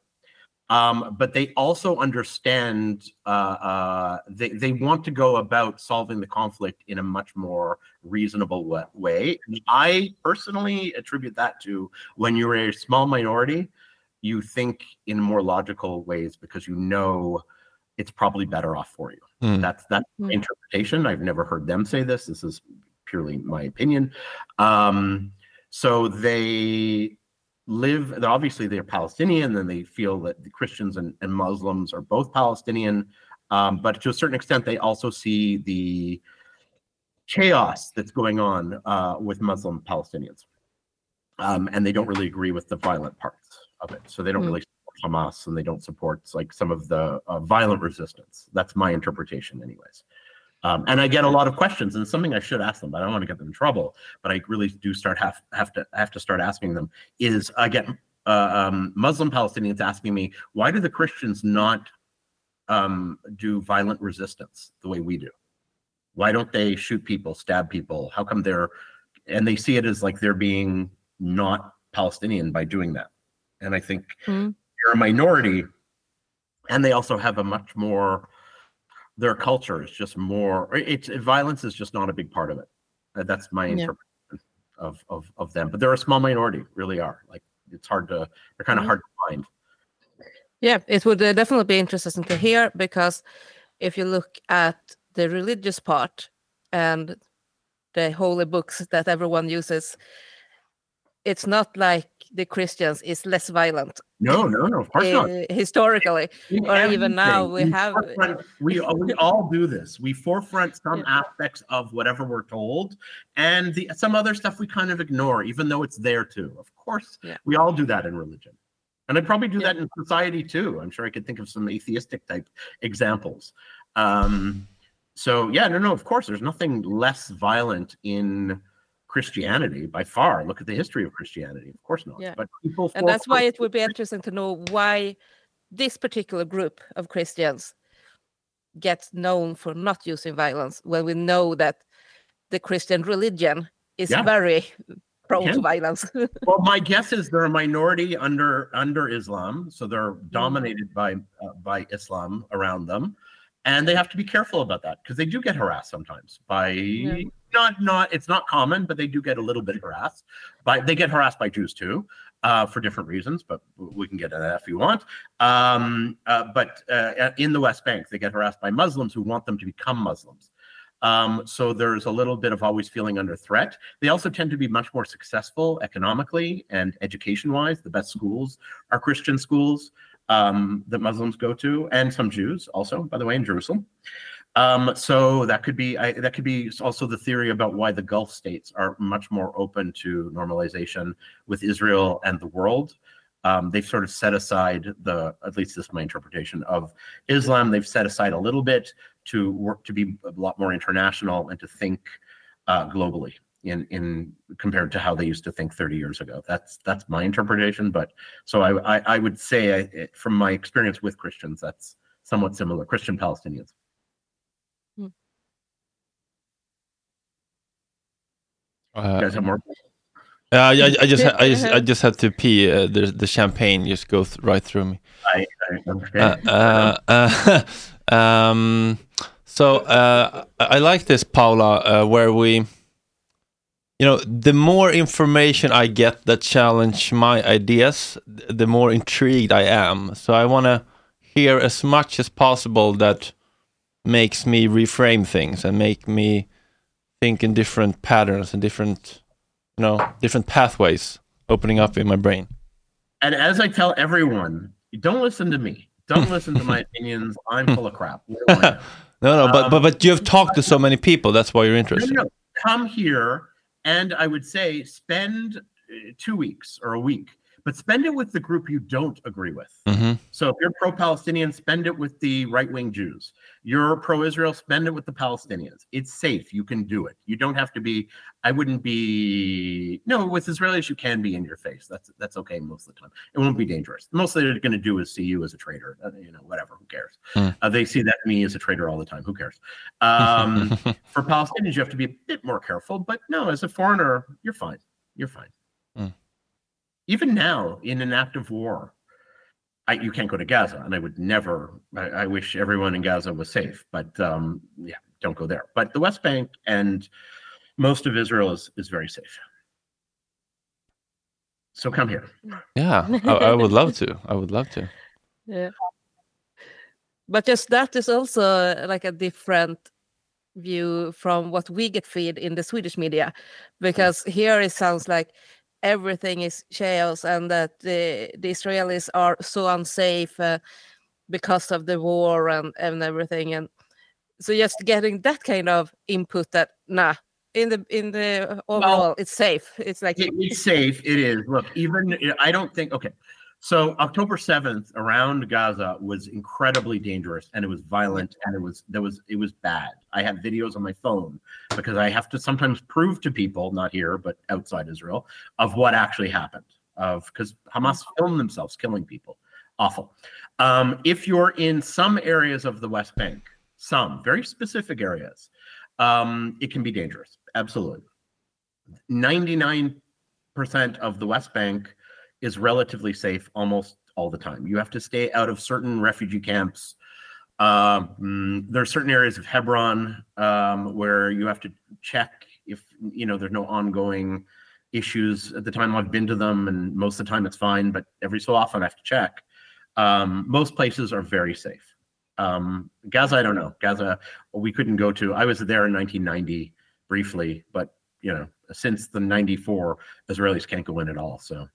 Um, but they also understand uh, uh, they they want to go about solving the conflict in a much more reasonable wa- way. I personally attribute that to when you're a small minority, you think in more logical ways because you know it's probably better off for you. Hmm. That's that's my interpretation. I've never heard them say this. This is purely my opinion. Um, so they live they're obviously they're palestinian and they feel that the christians and, and muslims are both palestinian um, but to a certain extent they also see the chaos that's going on uh, with muslim palestinians um, and they don't really agree with the violent parts of it so they don't Mm. really support hamas and they don't support like some of the uh, violent resistance that's my interpretation anyways um, and I get a lot of questions, and it's something I should ask them, but I don't want to get them in trouble. But I really do start have have to have to start asking them. Is I get uh, um, Muslim Palestinians asking me, why do the Christians not um, do violent resistance the way we do? Why don't they shoot people, stab people? How come they're and they see it as like they're being not Palestinian by doing that? And I think Mm. They're a minority, and they also have a much more their culture is just more it's violence is just not a big part of it Uh, that's my Yeah. interpretation of, of of them but they're a small minority really are like it's hard to they're kind of Mhm. hard to find Yeah, it would uh, definitely be interesting to hear because if you look at the religious part and the holy books that everyone uses, it's not like the Christians is less violent. no no no of course not uh, historically, In or even now we we have. we we all do this. We forefront some aspects of whatever we're told, and the some other stuff we kind of ignore, even though it's there too. Of course, Yeah. we all do that in religion, and I probably do that in society too. I'm sure I could think of some atheistic type examples. Um, so yeah, no, no, of course, there's nothing less violent in Christianity by far. Look at the history of Christianity. Of course not. Yeah. But people, and that's why it would be interesting to know why this particular group of Christians gets known for not using violence when we know that the Christian religion is Yeah. very prone to violence. well, my guess is they're a minority under under Islam, so they're dominated by uh, by Islam around them, and they have to be careful about that because they do get harassed sometimes by not not it's not common, but they do get a little bit harassed. By they get harassed by Jews too, uh, for different reasons, but we can get into that if you want. Um, uh, but uh, in the West Bank, they get harassed by Muslims who want them to become Muslims. Um, so there's a little bit of always feeling under threat. They also tend to be much more successful economically and education wise. The best schools are Christian schools um, that Muslims go to, and some Jews also, by the way, in Jerusalem. Um, so that could be I, that could be also the theory about why the Gulf states are much more open to normalization with Israel and the world. Um, they've sort of set aside the at least this is my interpretation of Islam. They've set aside a little bit to work to be a lot more international and to think uh, globally in in compared to how they used to think 30 years ago. That's that's my interpretation. But so I I, I would say I, from my experience with Christians, that's somewhat similar. Christian Palestinians. You guys have more? Uh, I, I just, I just, I just had to pee. Uh, the the champagne just goes right through me. I, I understand. Uh, uh, uh, um, so uh, I I like this, Paula, uh, where we, you know, the more information I get that challenge my ideas, the more intrigued I am. So I want to hear as much as possible that makes me reframe things and make me think in different patterns and different, you know, different pathways opening up in my brain. And as I tell everyone, don't listen to me. Don't listen to my opinions. I'm full of crap. What do I know? No, no, but Um, but but you have talked to so many people. That's why you're interested. No, no, come here and I would say spend uh, two weeks or a week, but spend it with the group you don't agree with. Mhm. So if you're pro-Palestinian, spend it with the right-wing Jews. You're pro-Israel, spend it with the Palestinians. It's safe. You can do it. You don't have to be. I wouldn't be. No, with Israelis, you can be in your face. That's that's okay most of the time. It won't be dangerous. Most they're going to do is see you as a traitor. Uh, you know, whatever. Who cares? Hmm. Uh, they see that me as a traitor all the time. Who cares? Um, for Palestinians, you have to be a bit more careful. But no, as a foreigner, you're fine. You're fine. Mm. Even now, in an act of war, I, you can't go to Gaza, and I would never. I, I wish everyone in Gaza was safe, but um, yeah, don't go there. But the West Bank and most of Israel is is very safe. So come here. Yeah, I, I would love to. I would love to. Yeah. But just that is also like a different view from what we get feed in the Swedish media, because here it sounds like everything is chaos and that the, the Israelis are so unsafe uh, because of the war and, and everything. And so just getting that kind of input that nah, in the in the overall it's safe. It's like It- it's safe. It is. Look, even I don't think. Okay, so October seventh around Gaza was incredibly dangerous, and it was violent, and it was there was it was bad. I have videos on my phone because I have to sometimes prove to people, not here but outside Israel, of what actually happened. Of because Hamas filmed themselves killing people. Awful. Um, if you're in some areas of the West Bank, some very specific areas, um, it can be dangerous. Absolutely. 99% of the West Bank is relatively safe almost all the time. You have to stay out of certain refugee camps. Um, mm, there are certain areas of Hebron um, where you have to check if you know there's no ongoing issues. At the time I've been to them, and most of the time it's fine, but every so often I have to check. Um, most places are very safe. Um, Gaza, I don't know. Gaza, we couldn't go to. I was there in 1990 briefly, but you know, since the 94, Israelis can't go in at all. So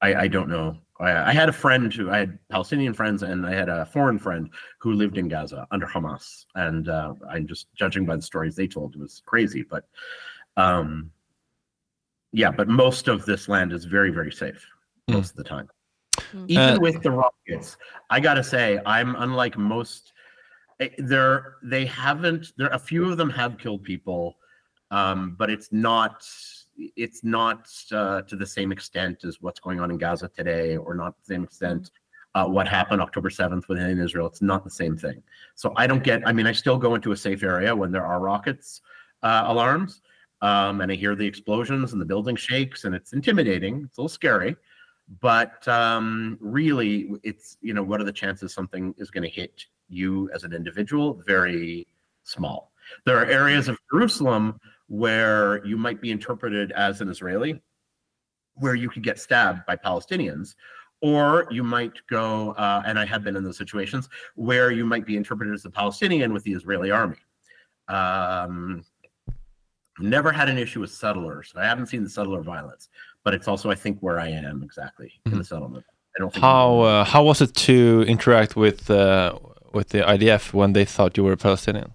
I, I don't know. I, I had a friend who I had Palestinian friends, and I had a foreign friend who lived in Gaza under Hamas. And uh, I'm just judging by the stories they told, it was crazy. But um, yeah, but most of this land is very, very safe most of the time. Even Uh, with the rockets, I gotta say, I'm unlike most. eh, There, they haven't. There, a few of them have killed people, um, but it's not. It's not uh, to the same extent as what's going on in Gaza today, or not the same extent uh, what happened October seventh within Israel. It's not the same thing. So I don't get. I mean, I still go into a safe area when there are rockets uh, alarms, um, and I hear the explosions and the building shakes, and it's intimidating. It's a little scary but um, really it's you know what are the chances something is going to hit you as an individual very small there are areas of jerusalem where you might be interpreted as an israeli where you could get stabbed by palestinians or you might go uh, and i have been in those situations where you might be interpreted as a palestinian with the israeli army. Um, never had an issue with settlers. I haven't seen the settler violence but it's also i think where i am exactly in the settlement. I don't think How uh, how was it to interact with uh, with the IDF when they thought you were a Palestinian?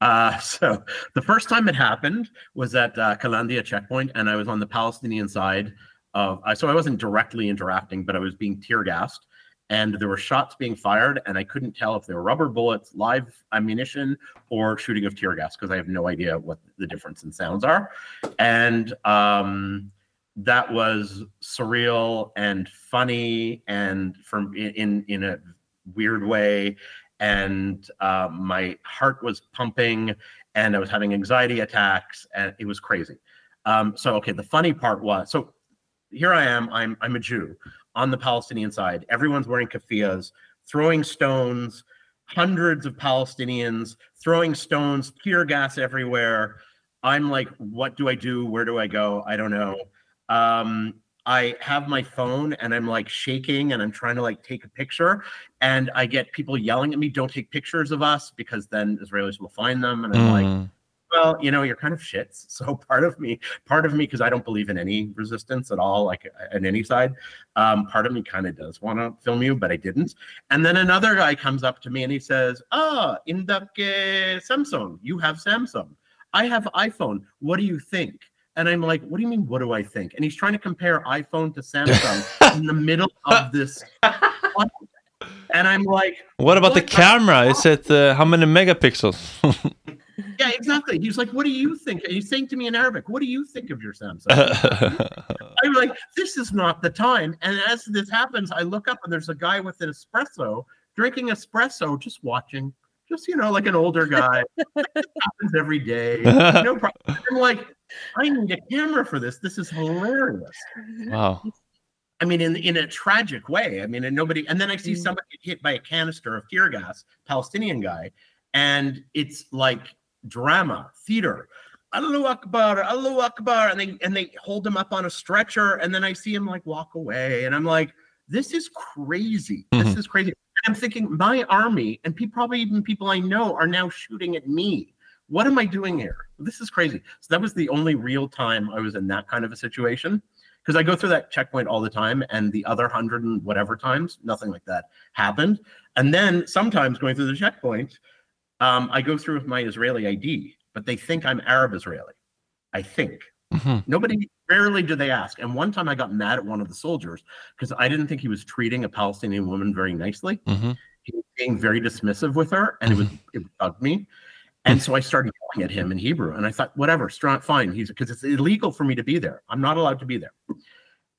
Uh, so the first time it happened was at uh, Kalandia checkpoint, and I was on the Palestinian side of. I so I wasn't directly interacting, but I was being tear gassed, and there were shots being fired, and I couldn't tell if they were rubber bullets, live ammunition, or shooting of tear gas because I have no idea what the difference in sounds are, and um, that was surreal and funny, and from in in a weird way and uh, my heart was pumping and i was having anxiety attacks and it was crazy. Um, so okay the funny part was so here i am i'm i'm a jew on the palestinian side. Everyone's wearing keffiyehs throwing stones hundreds of palestinians throwing stones tear gas everywhere. I'm like what do i do? Where do i go? I don't know. Um, I have my phone and I'm like shaking and I'm trying to like take a picture and I get people yelling at me, don't take pictures of us because then Israelis will find them. And I'm like, Mm. well, you know, you're kind of shits. So part of me, part of me, because I don't believe in any resistance at all, like on any side, um, part of me kind of does want to film you, but I didn't. And then another guy comes up to me and he says, Ah, in the uh, Samsung, you have Samsung. I have iPhone. What do you think? And I'm like, what do you mean? What do I think? And he's trying to compare iPhone to Samsung in the middle of this. and I'm like, What about the camera? Is it uh, how many megapixels? yeah, exactly. He's like, what do you think? And he's saying to me in Arabic, what do you think of your Samsung? I'm like, this is not the time. And as this happens, I look up and there's a guy with an espresso drinking espresso, just watching, just, you know, like an older guy. This happens every day. No problem. I'm like, I need a camera for this. This is hilarious. wow. I mean, in in a tragic way. I mean, and nobody. And then I see Mm. somebody get hit by a canister of tear gas, Palestinian guy, and it's like drama, theater. Allahu Akbar, Allahu Akbar, and they and they hold him up on a stretcher, and then I see him like walk away, and I'm like, this is crazy. This Mhm. is crazy. And I'm thinking, my army and pe- probably even people I know are now shooting at me. What am I doing here? This is crazy. So that was the only real time I was in that kind of a situation because I go through that checkpoint all the time, and the other hundred and whatever times, nothing like that happened. And then sometimes going through the checkpoint, um, I go through with my Israeli ID, but they think I'm Arab Israeli. I think Mhm. nobody. Rarely do they ask. And one time I got mad at one of the soldiers because I didn't think he was treating a Palestinian woman very nicely. Mhm. He was being very dismissive with her, and it was it bugged me. And so I started yelling at him in Hebrew, and I thought, whatever, fine. He's because it's illegal for me to be there. I'm not allowed to be there.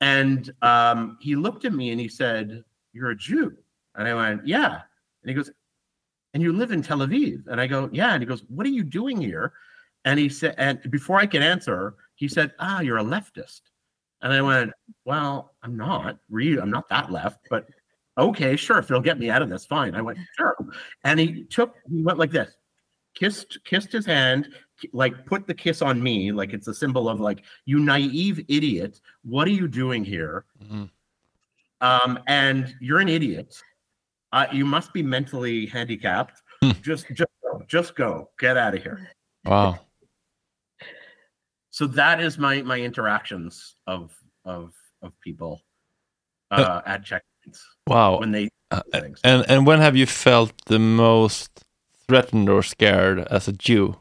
And um, he looked at me and he said, "You're a Jew," and I went, "Yeah." And he goes, "And you live in Tel Aviv?" And I go, "Yeah." And he goes, "What are you doing here?" And he said, and before I could answer, he said, "Ah, you're a leftist." And I went, "Well, I'm not. Really, I'm not that left, but okay, sure. If it'll get me out of this, fine." I went, "Sure." And he took, he went like this, kissed, kissed his hand, like put the kiss on me, like it's a symbol of like, "You naive idiot, what are you doing here?" Mhm. Um, and you're an idiot. Uh, you must be mentally handicapped. Hmm. just, just, go, just go. Get out of here. Wow. So that is my my interactions of of of people uh, at checkpoints Wow. when they Uh. And and when have you felt the most threatened or scared as a Jew?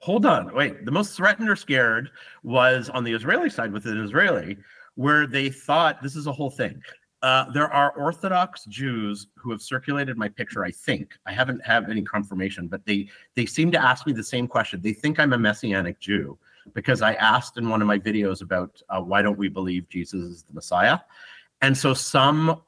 Hold on, wait. The most threatened or scared was on the Israeli side with an Israeli, where they thought this is a whole thing. Uh, there are Orthodox Jews who have circulated my picture. I think I haven't have any confirmation, but they they seem to ask me the same question. They think I'm a messianic Jew because I asked in one of my videos about uh, why don't we believe Jesus is the Messiah, and so some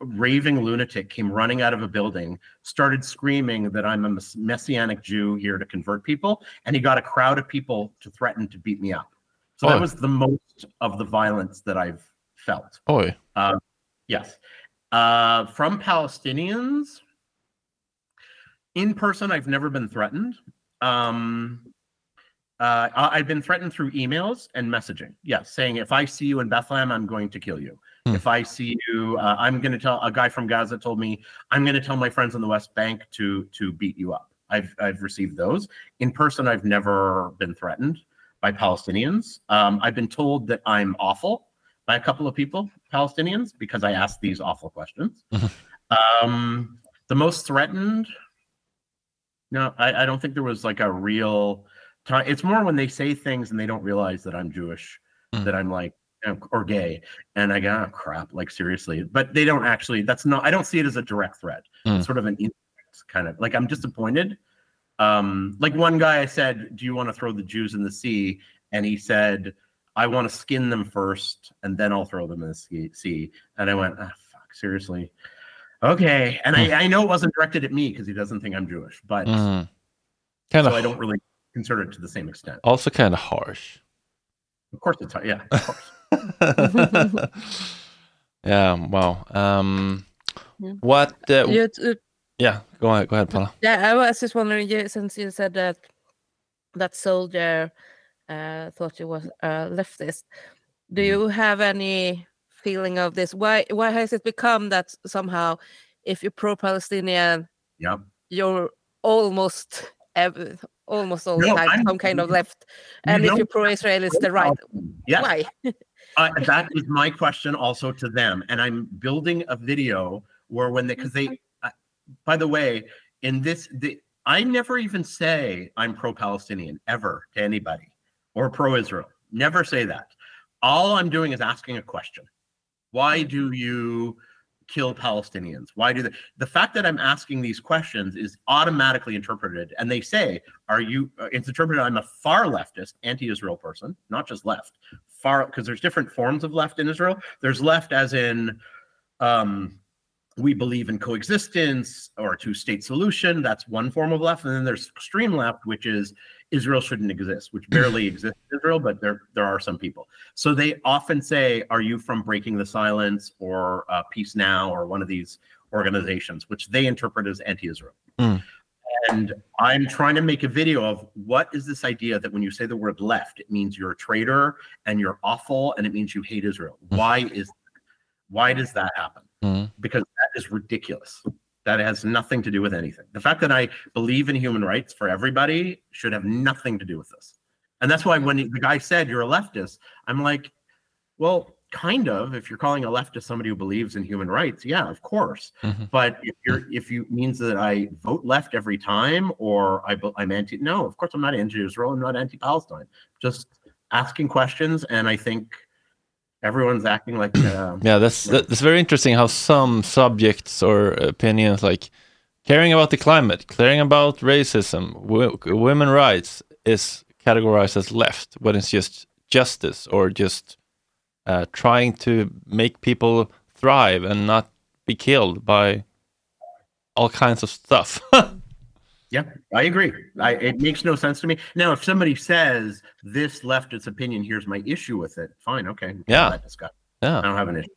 raving lunatic came running out of a building, started screaming that I'm a messianic Jew here to convert people, and he got a crowd of people to threaten to beat me up. So Oh. that was the most of the violence that I've felt. Oh, Um, yes. Uh, from Palestinians, in person, I've never been threatened. Um, uh, I've been threatened through emails and messaging. Yes, saying if I see you in Bethlehem, I'm going to kill you. Hmm. If I see you, uh, I'm going to tell a guy from Gaza told me I'm going to tell my friends in the West Bank to to beat you up. I've I've received those in person. I've never been threatened by Palestinians. Um, I've been told that I'm awful by a couple of people, Palestinians, because I asked these awful questions. um, the most threatened, no, I, I don't think there was like a real time. It's more when they say things and they don't realize that I'm Jewish, Mm. that I'm like, or gay. And I go, oh, crap, like seriously. But they don't actually, that's not, I don't see it as a direct threat. Mm. It's sort of an indirect kind of like, I'm disappointed. Um, like one guy I said, do you want to throw the Jews in the sea? And he said, I want to skin them first and then I'll throw them in the sea. And I went, ah, fuck, seriously. Okay. And I, I know it wasn't directed at me because he doesn't think I'm Jewish, but Mm. Kind so of I don't really consider it to the same extent. also kind of harsh. Of course it's yeah, of course. yeah. Wow. Um, Yeah. what? Uh, You, uh, yeah. Go ahead. Go ahead, Paula. yeah, I was just wondering, you, since you said that that soldier uh, thought you was a leftist, do Mm-hmm. you have any feeling of this? Why why has it become that somehow, if you're pro-Palestinian, Yep. you're almost ev- almost all the No, time I'm- some kind of left, you and if you're pro-Israel, it's the right. Yeah. Why? uh, that is my question also to them and i'm building a video where when they because they uh, by the way in this the, i never even say i'm pro-palestinian ever to anybody or pro-israel never say that. All i'm doing is asking a question. Why do you kill palestinians? Why do they the fact that i'm asking these questions is automatically interpreted and they say are you uh, it's interpreted i'm a far leftist anti-israel person not just left far because there's different forms of left in Israel. There's left as in um, we believe in coexistence or a two-state solution. That's one form of left, and then there's extreme left, which is Israel shouldn't exist, which barely exists in Israel, but there there are some people. So they often say, "Are you from Breaking the Silence or uh, Peace Now or one of these organizations?" Which they interpret as anti-Israel. Mm. And I'm trying to make a video of what is this idea that when you say the word left, it means you're a traitor and you're awful and it means you hate Israel. Why is why does that happen? Mm. Because that is ridiculous. That has nothing to do with anything. The fact that I believe in human rights for everybody should have nothing to do with this. And that's why when the guy said you're a leftist, I'm like, well, kind of. If you're calling a leftist somebody who believes in human rights, yeah, of course. Mhm. But if you're if you means that I vote left every time or I, i'm anti, no, of course I'm not anti-Israel. I'm not anti-Palestine. Just asking questions, and I think everyone's acting like. Uh, Yeah, that's that- that's very interesting how some subjects or opinions like caring about the climate, caring about racism, w- women rights is categorized as left when it's just justice or just uh, trying to make people thrive and not be killed by all kinds of stuff. Yeah, I agree. I, it makes no sense to me. Now, if somebody says this leftist opinion, here's my issue with it. Fine, okay. Yeah. have that discussion. Yeah. I don't have an issue.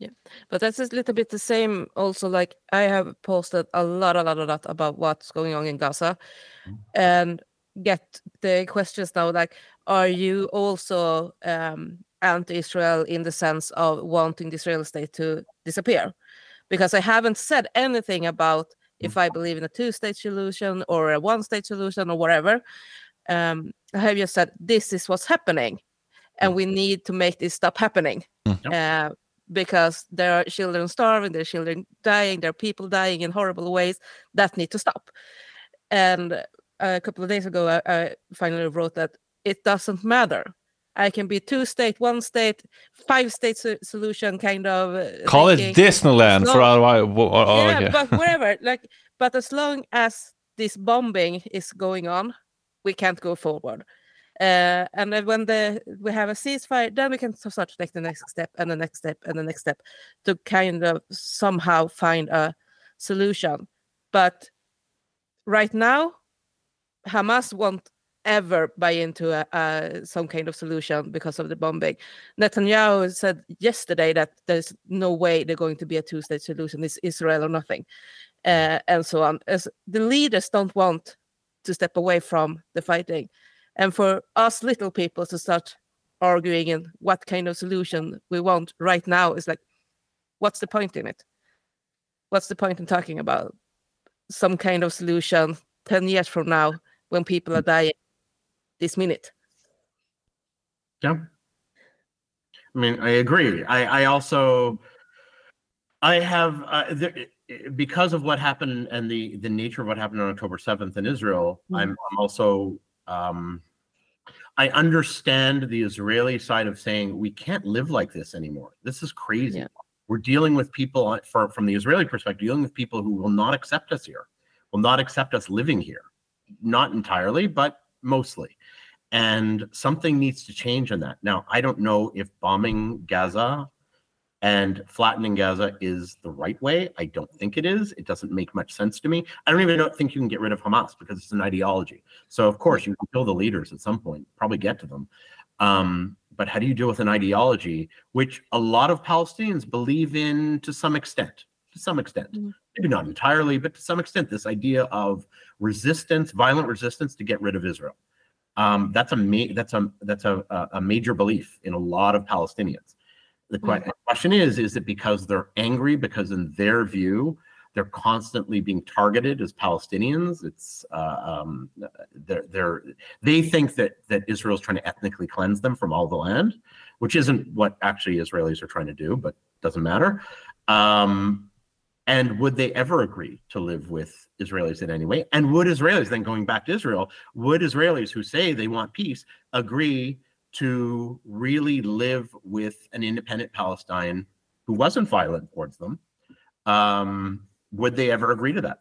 Yeah, but that's a little bit the same. Also, like I have posted a lot, a lot, a lot about what's going on in Gaza, and get the questions now like, are you also um, anti-Israel in the sense of wanting the Israeli state to disappear? Because I haven't said anything about if I believe in a two-state solution or a one-state solution or whatever. Um, I have just said this is what's happening, and we need to make this stop happening. Uh, because there are children starving, there are children dying, there are people dying in horrible ways that need to stop. And a couple of days ago, I, I finally wrote that it doesn't matter. I can be two state, one state, five state so- solution kind of. uh, Call it. Disneyland As for long- a while. Wh- oh, yeah, but whatever. Like, but as long as this bombing is going on, we can't go forward. Uh, and then when the we have a ceasefire, then we can start to take the next step and the next step and the next step to kind of somehow find a solution. But right now, Hamas won't ever buy into a, a, some kind of solution because of the bombing. Netanyahu said yesterday that there's no way they're going to be a two-state solution. It's Israel or nothing, uh, and so on. As the leaders don't want to step away from the fighting, and for us little people to start arguing in what kind of solution we want right now is like, what's the point in it? What's the point in talking about some kind of solution ten years from now when people are dying this minute? Yeah. I mean, I agree. I, I also, I have, uh, there, because of what happened and the the nature of what happened on October seventh in Israel. I'm, I'm also, um, I understand the Israeli side of saying we can't live like this anymore. This is crazy. We're dealing with people for, from the Israeli perspective, dealing with people who will not accept us here, will not accept us living here. Not entirely, but mostly and something needs to change in that. Now, I don't know if bombing Gaza and flattening Gaza is the right way. I don't think it is. It doesn't make much sense to me. I don't even know, think you can get rid of Hamas because it's an ideology. So, of course, you can kill the leaders at some point, probably get to them. Um, but how do you deal with an ideology which a lot of Palestinians believe in to some extent? To some extent, maybe not entirely, but to some extent, this idea of resistance, violent resistance to get rid of Israel. Um, that's a ma- that's a that's a, a major belief in a lot of Palestinians. The que- question is: Is it because they're angry? Because in their view, they're constantly being targeted as Palestinians. It's uh, um, they're, they're they think that that Israel's trying to ethnically cleanse them from all the land, which isn't what actually Israelis are trying to do, but doesn't matter. Um, and would they ever agree to live with Israelis in any way? And would Israelis, then going back to Israel, would Israelis who say they want peace agree to really live with an independent Palestine who wasn't violent towards them? Um, would they ever agree to that?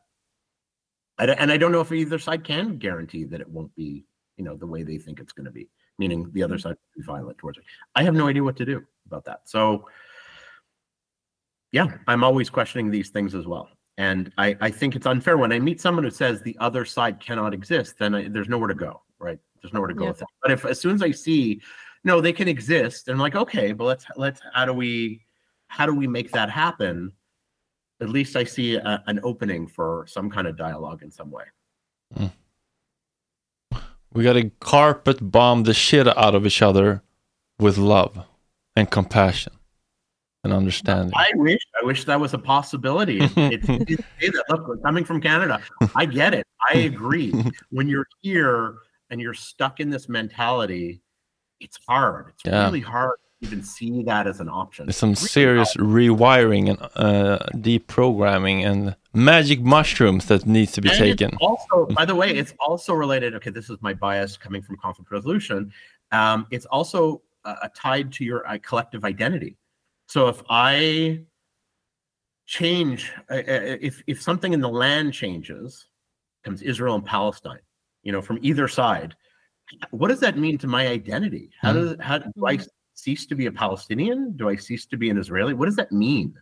I and I don't know if either side can guarantee that it won't be, you know, the way they think it's going to be, meaning the other side will be violent towards it. I have no idea what to do about that. So, yeah, I'm always questioning these things as well. And I, I think it's unfair when I meet someone who says the other side cannot exist, then I, there's nowhere to go, right? There's nowhere to go Yeah. with that. But if as soon as I see, no, they can exist, and I'm like, okay, but let's let's how do we how do we make that happen? At least I see a, an opening for some kind of dialogue in some way. Hmm. We gotta carpet bomb the shit out of each other with love and compassion and understanding. I wish I wish that was a possibility. It, it's say that. Look, we're coming from Canada, I get it. I agree. when you're here and you're stuck in this mentality, it's hard. It's Yeah. really hard to even see that as an option. There's some Really serious rewiring and uh, deprogramming and magic mushrooms that needs to be And taken. Also, by the way, it's also related. Okay, this is my bias coming from conflict resolution. Um, it's also uh, tied to your uh, collective identity. So if I change, uh, uh, if if something in the land changes, comes Israel and Palestine, you know, from either side, what does that mean to my identity? How does how do I cease to be a Palestinian? Do I cease to be an Israeli? What does that mean?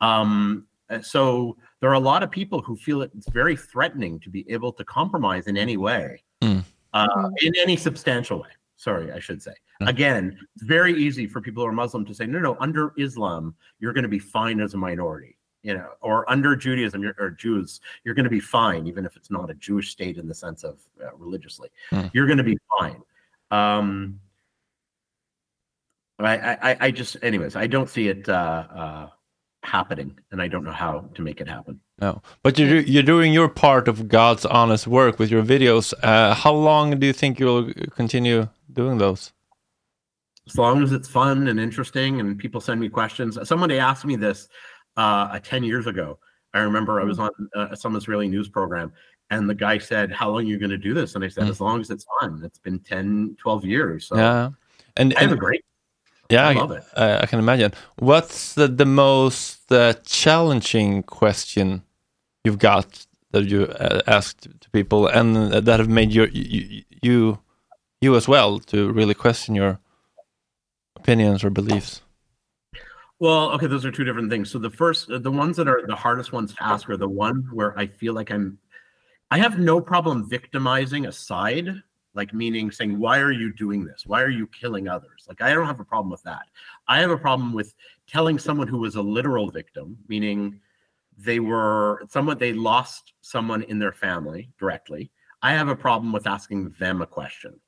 Um, uh, so there are a lot of people who feel it's very threatening to be able to compromise in any way, Mm. uh, in any substantial way. Sorry, I should say. Again, it's very easy for people who are Muslim to say, no, no, under Islam, you're going to be fine as a minority, you know, or under Judaism you're, or Jews, you're going to be fine, even if it's not a Jewish state in the sense of uh, religiously. Mm. You're going to be fine. Um, I, I, I- I just, anyways, I don't see it uh, uh, happening, and I don't know how to make it happen. No, but you're you're doing your part of God's honest work with your videos. Uh, how long do you think you'll continue doing those? as long as it's fun and interesting and people send me questions. Somebody asked me this uh, 10 years ago. I remember I was on uh, some Israeli news program and the guy said, How long are you going to do this? And I said, As long as it's fun. It's been 10, 12 years. So yeah, and, I have and a great. yeah, I love it. Uh, I can imagine. What's the, the most uh, challenging question you've got that you uh, asked to people, and uh, that have made your you, you you as well to really question your opinions or beliefs? Well, okay, those are two different things. So the first, the ones that are the hardest ones to ask are the one where I feel like I'm, I have no problem victimizing a side, like meaning saying, why are you doing this? Why are you killing others? Like I don't have a problem with that. I have a problem with telling someone who was a literal victim, meaning they were someone they lost someone in their family directly. I have a problem with asking them a question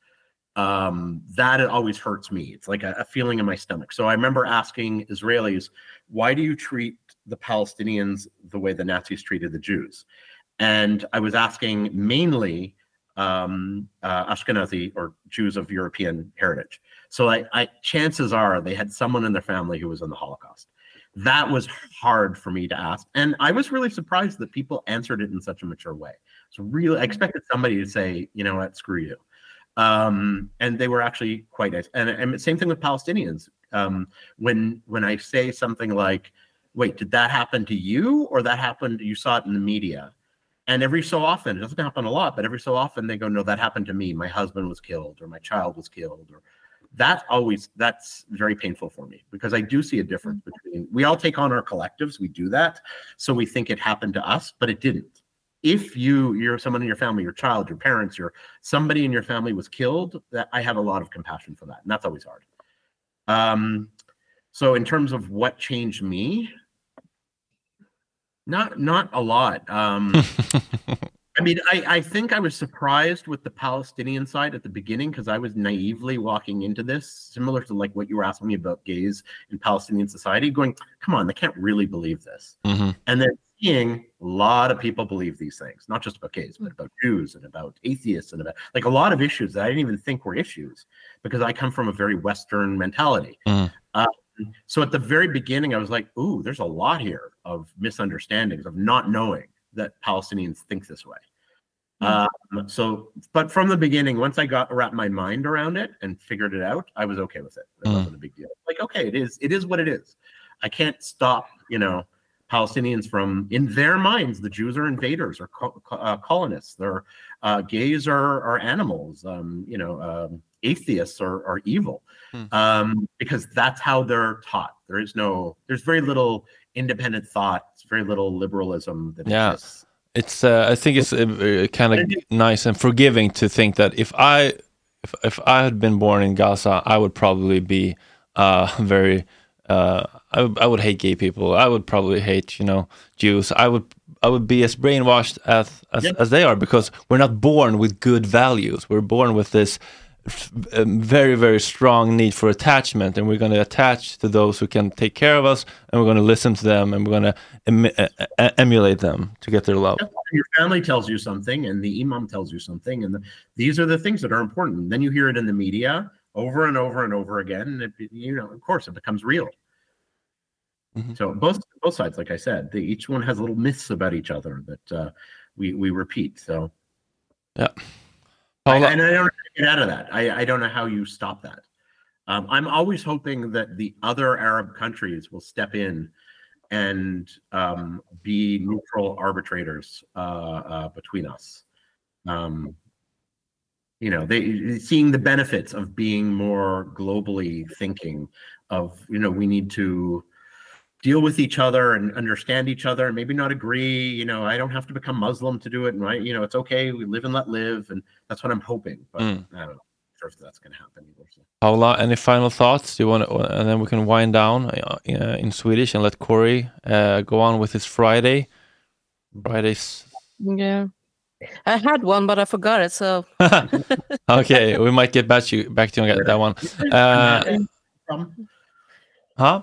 um, that it always hurts me. It's like a, a feeling in my stomach. So I remember asking Israelis, why do you treat the Palestinians the way the Nazis treated the Jews? And I was asking mainly um, uh, Ashkenazi or Jews of European heritage. So I, I, chances are they had someone in their family who was in the Holocaust. That was hard for me to ask, and I was really surprised that people answered it in such a mature way. So really, I expected somebody to say, you know what, screw you um, and they were actually quite nice. And, and same thing with Palestinians. Um, when when I say something like, "Wait, did that happen to you, or that happened? You saw it in the media?" And every so often, it doesn't happen a lot, but every so often they go, "No, that happened to me. My husband was killed, or my child was killed, or." That always that's very painful for me because I do see a difference between we all take on our collectives, we do that, so we think it happened to us, but it didn't if you you're someone in your family your child your parents your somebody in your family was killed that i have a lot of compassion for that and that's always hard. Um so in terms of what changed me not not a lot. Um i mean i i think i was surprised with the palestinian side at the beginning because i was naively walking into this similar to like what you were asking me about gays in palestinian society going come on they can't really believe this. Mhm. and then seeing a lot of people believe these things, not just about gays, but about Jews and about atheists and about like a lot of issues that I didn't even think were issues because I come from a very Western mentality. Mhm. Um, so at the very beginning, I was like, ooh, there's a lot here of misunderstandings, of not knowing that Palestinians think this way. Um, so, but from the beginning, once I got wrapped my mind around it and figured it out, I was okay with it. It Mm. wasn't a big deal. Like, okay, it is, it is what it is. I can't stop, you know, Palestinians from, in their minds, the Jews are invaders or co- uh, colonists. They're uh, gays are, are animals. Um, you know, um, atheists are, are evil Hmm. um, because that's how they're taught. There is no, there's very little independent thought It's very little liberalism that Yeah. exists. It's uh, I think it's uh, kind of nice and forgiving to think that if I if if I had been born in Gaza, I would probably be uh, very uh, I would I would hate gay people. I would probably hate you know Jews. I would I would be as brainwashed as as, Yeah. as they are because we're not born with good values. We're born with this um, very very strong need for attachment, and we're going to attach to those who can take care of us, and we're going to listen to them, and we're going to em- emulate them to get their love. Your family tells you something, and the imam tells you something, and the, these are the things that are important. Then you hear it in the media over and over and over again, and it, you know, of course, it becomes real. Mhm. So both both sides, like I said, they, each one has little myths about each other that uh, we we repeat. So, Yeah. I- and I don't know how get out of that. I, I don't know how you stop that. Um, I'm always hoping that the other Arab countries will step in and um, be neutral arbitrators uh, uh, between us. Um, you know, they seeing the benefits of being more globally thinking. Of you know, we need to deal with each other and understand each other and maybe not agree you know i don't have to become muslim to do it and right you know it's okay we live and let live and that's what i'm hoping but Mm. i don't know sure if that's going to happen either so. Paula, any final thoughts? Do you want to, and then we can wind down uh, uh, in Swedish and let Corey uh, go on with his Friday. Fridays. Yeah. I had one, but I forgot it. So okay, we might get back to you, back to you on that one. Uh, huh?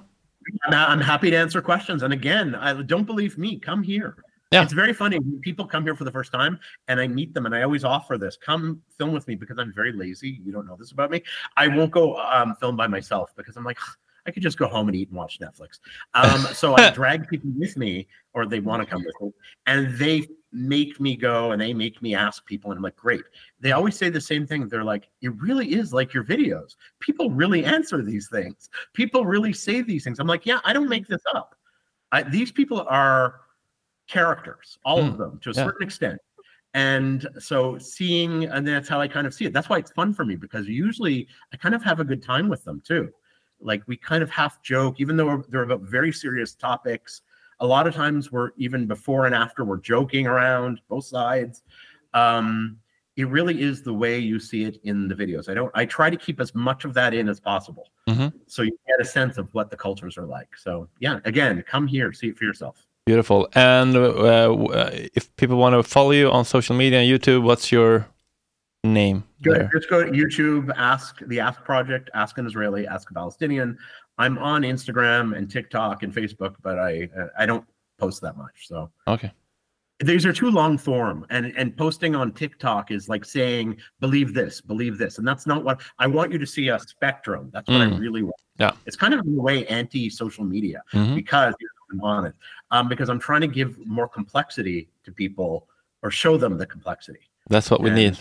I'm, I'm happy to answer questions and again i don't believe me come here Yeah. it's very funny people come here for the first time and i meet them and i always offer this come film with me because i'm very lazy you don't know this about me i won't go um, film by myself because i'm like i could just go home and eat and watch netflix um, so i drag people with me or they want to come with me and they make me go and they make me ask people and i'm like great. They always say the same thing. They're like it really is like your videos. People really answer these things. People really say these things. I'm like yeah i don't make this up. I, these people are characters all of Mm, them to a yeah. certain extent. And so seeing and that's how i kind of see it. That's why it's fun for me because usually i kind of have a good time with them too. Like we kind of half joke even though they're about very serious topics a lot of times we're even before and after we're joking around both sides um it really is the way you see it in the videos i don't i try to keep as much of that in as possible Mhm. so you get a sense of what the cultures are like so yeah again come here see it for yourself Beautiful. And uh, uh, if people want to follow you on social media and YouTube, what's your name Go, there? just go to YouTube, ask the Ask Project, ask an Israeli, ask a Palestinian. I'm on Instagram and TikTok and Facebook, but I I don't post that much. So Okay. these are too long form, and and posting on TikTok is like saying believe this, believe this, and that's not what I want you to see a spectrum. That's what I Mm. really want. Yeah. It's kind of in a way anti-social media Mhm. because I'm on it, um, because I'm trying to give more complexity to people or show them the complexity. That's what we And need.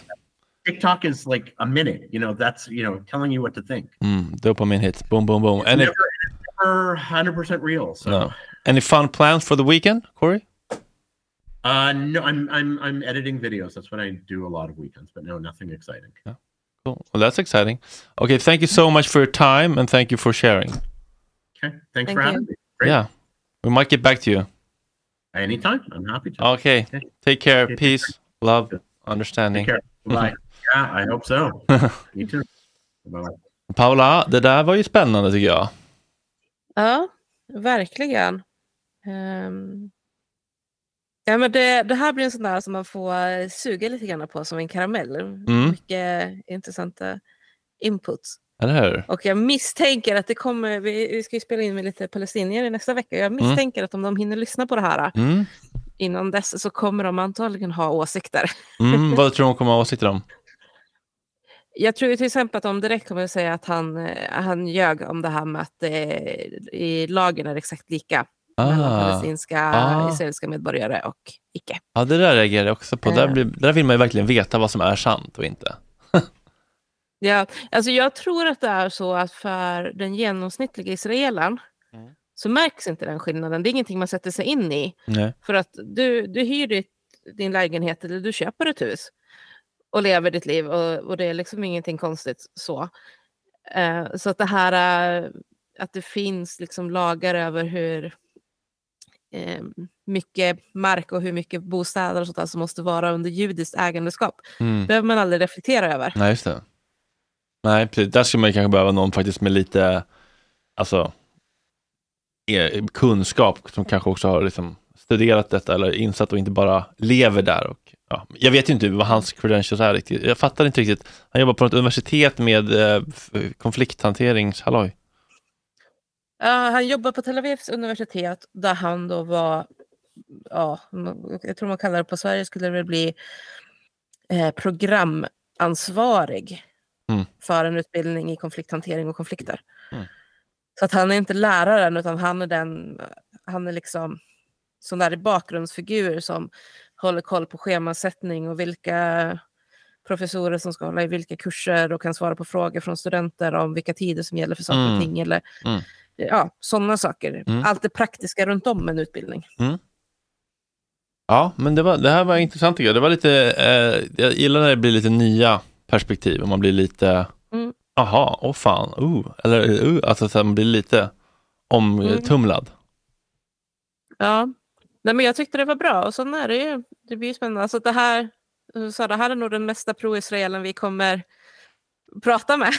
TikTok is like a minute. You know, that's you know telling you what to think. Mm, dopamine hits. Boom, boom, boom. It's Any, never, it's never 100% real. So, no. Any fun plans for the weekend, Corey? uh, no, I'm I'm I'm editing videos. That's what I do a lot of weekends. But no, nothing exciting. Cool. Well, that's exciting. Okay, thank you so much for your time and thank you for sharing. Okay, thanks Thank for having you. me. Great. Yeah, we might get back to you. Anytime. I'm happy to. Okay, Okay. take care. Okay, take Peace, love, understanding. Take care. Bye. yeah, I hope so. Me too. Bye. Paula, det där var ju spännande tycker jag. ja, verkligen. Ehm, ja, men det, det här blir en sån där som man får suga lite grann på som en karamell. Mm. Mycket intressanta inputs. Eller? Och jag misstänker att det kommer, vi, vi ska ju spela in med lite palestinier i nästa vecka. Jag misstänker att om de hinner lyssna på det här Mm. innan dess så kommer de antagligen ha åsikter. Mm, vad tror du hon kommer ha åsikter om? Jag tror till exempel att de direkt kommer att säga att han, eh, han ljög om det här med att eh, i lagen är det exakt lika mellan Ah. palestinska, Ah. israeliska medborgare och icke. Ja, det där reagerar jag också på. Där, Eh. blir, där vill man ju verkligen veta vad som är sant och inte. Ja, alltså jag tror att det är så att för den genomsnittliga israelen Mm. så märks inte den skillnaden. Det är ingenting man sätter sig in i. Nej. För att du, du hyr ditt, din lägenhet eller du köper ett hus och lever ditt liv och, och det är liksom ingenting konstigt så. Eh, så att det här eh, att det finns liksom lagar över hur eh, mycket mark och hur mycket bostäder och sånt där som måste vara under judiskt ägandeskap. Mm. behöver man aldrig reflektera över. Nej, just det. Nej, precis. Där skulle man kanske behöva någon faktiskt med lite, alltså, eh, kunskap som kanske också har liksom studerat detta eller insatt och inte bara lever där. Och, ja. Jag vet ju inte vad hans credentials är riktigt. Jag fattar inte riktigt. Han jobbar på ett universitet med eh, konflikthanteringshalloj. Ja, han jobbar på Tel Avivs universitet där han då var, ja, jag tror man kallar det på Sverige skulle det väl bli eh, programansvarig Mm. för en utbildning i konflikthantering och konflikter. Mm. Så att han är inte läraren utan han är den, han är liksom sån där bakgrundsfigur som håller koll på schemasättning och vilka professorer som ska hålla i vilka kurser och kan svara på frågor från studenter om vilka tider som gäller för saker Mm. och ting. Eller, Mm. ja, sådana saker. Mm. Allt det praktiska runt om en utbildning. Ja, men det, var, det här var intressant tycker jag. Det var lite, eh, jag gillar när det blir lite nya perspektiv och man blir lite, Mm. aha, åh fan, uh, eller uh, alltså så här, man blir lite omtumlad. Ja, Nej, men jag tyckte det var bra och så är det ju. Det blir ju spännande. Alltså det här, sa, det här är nog den mesta pro-israelen vi kommer prata med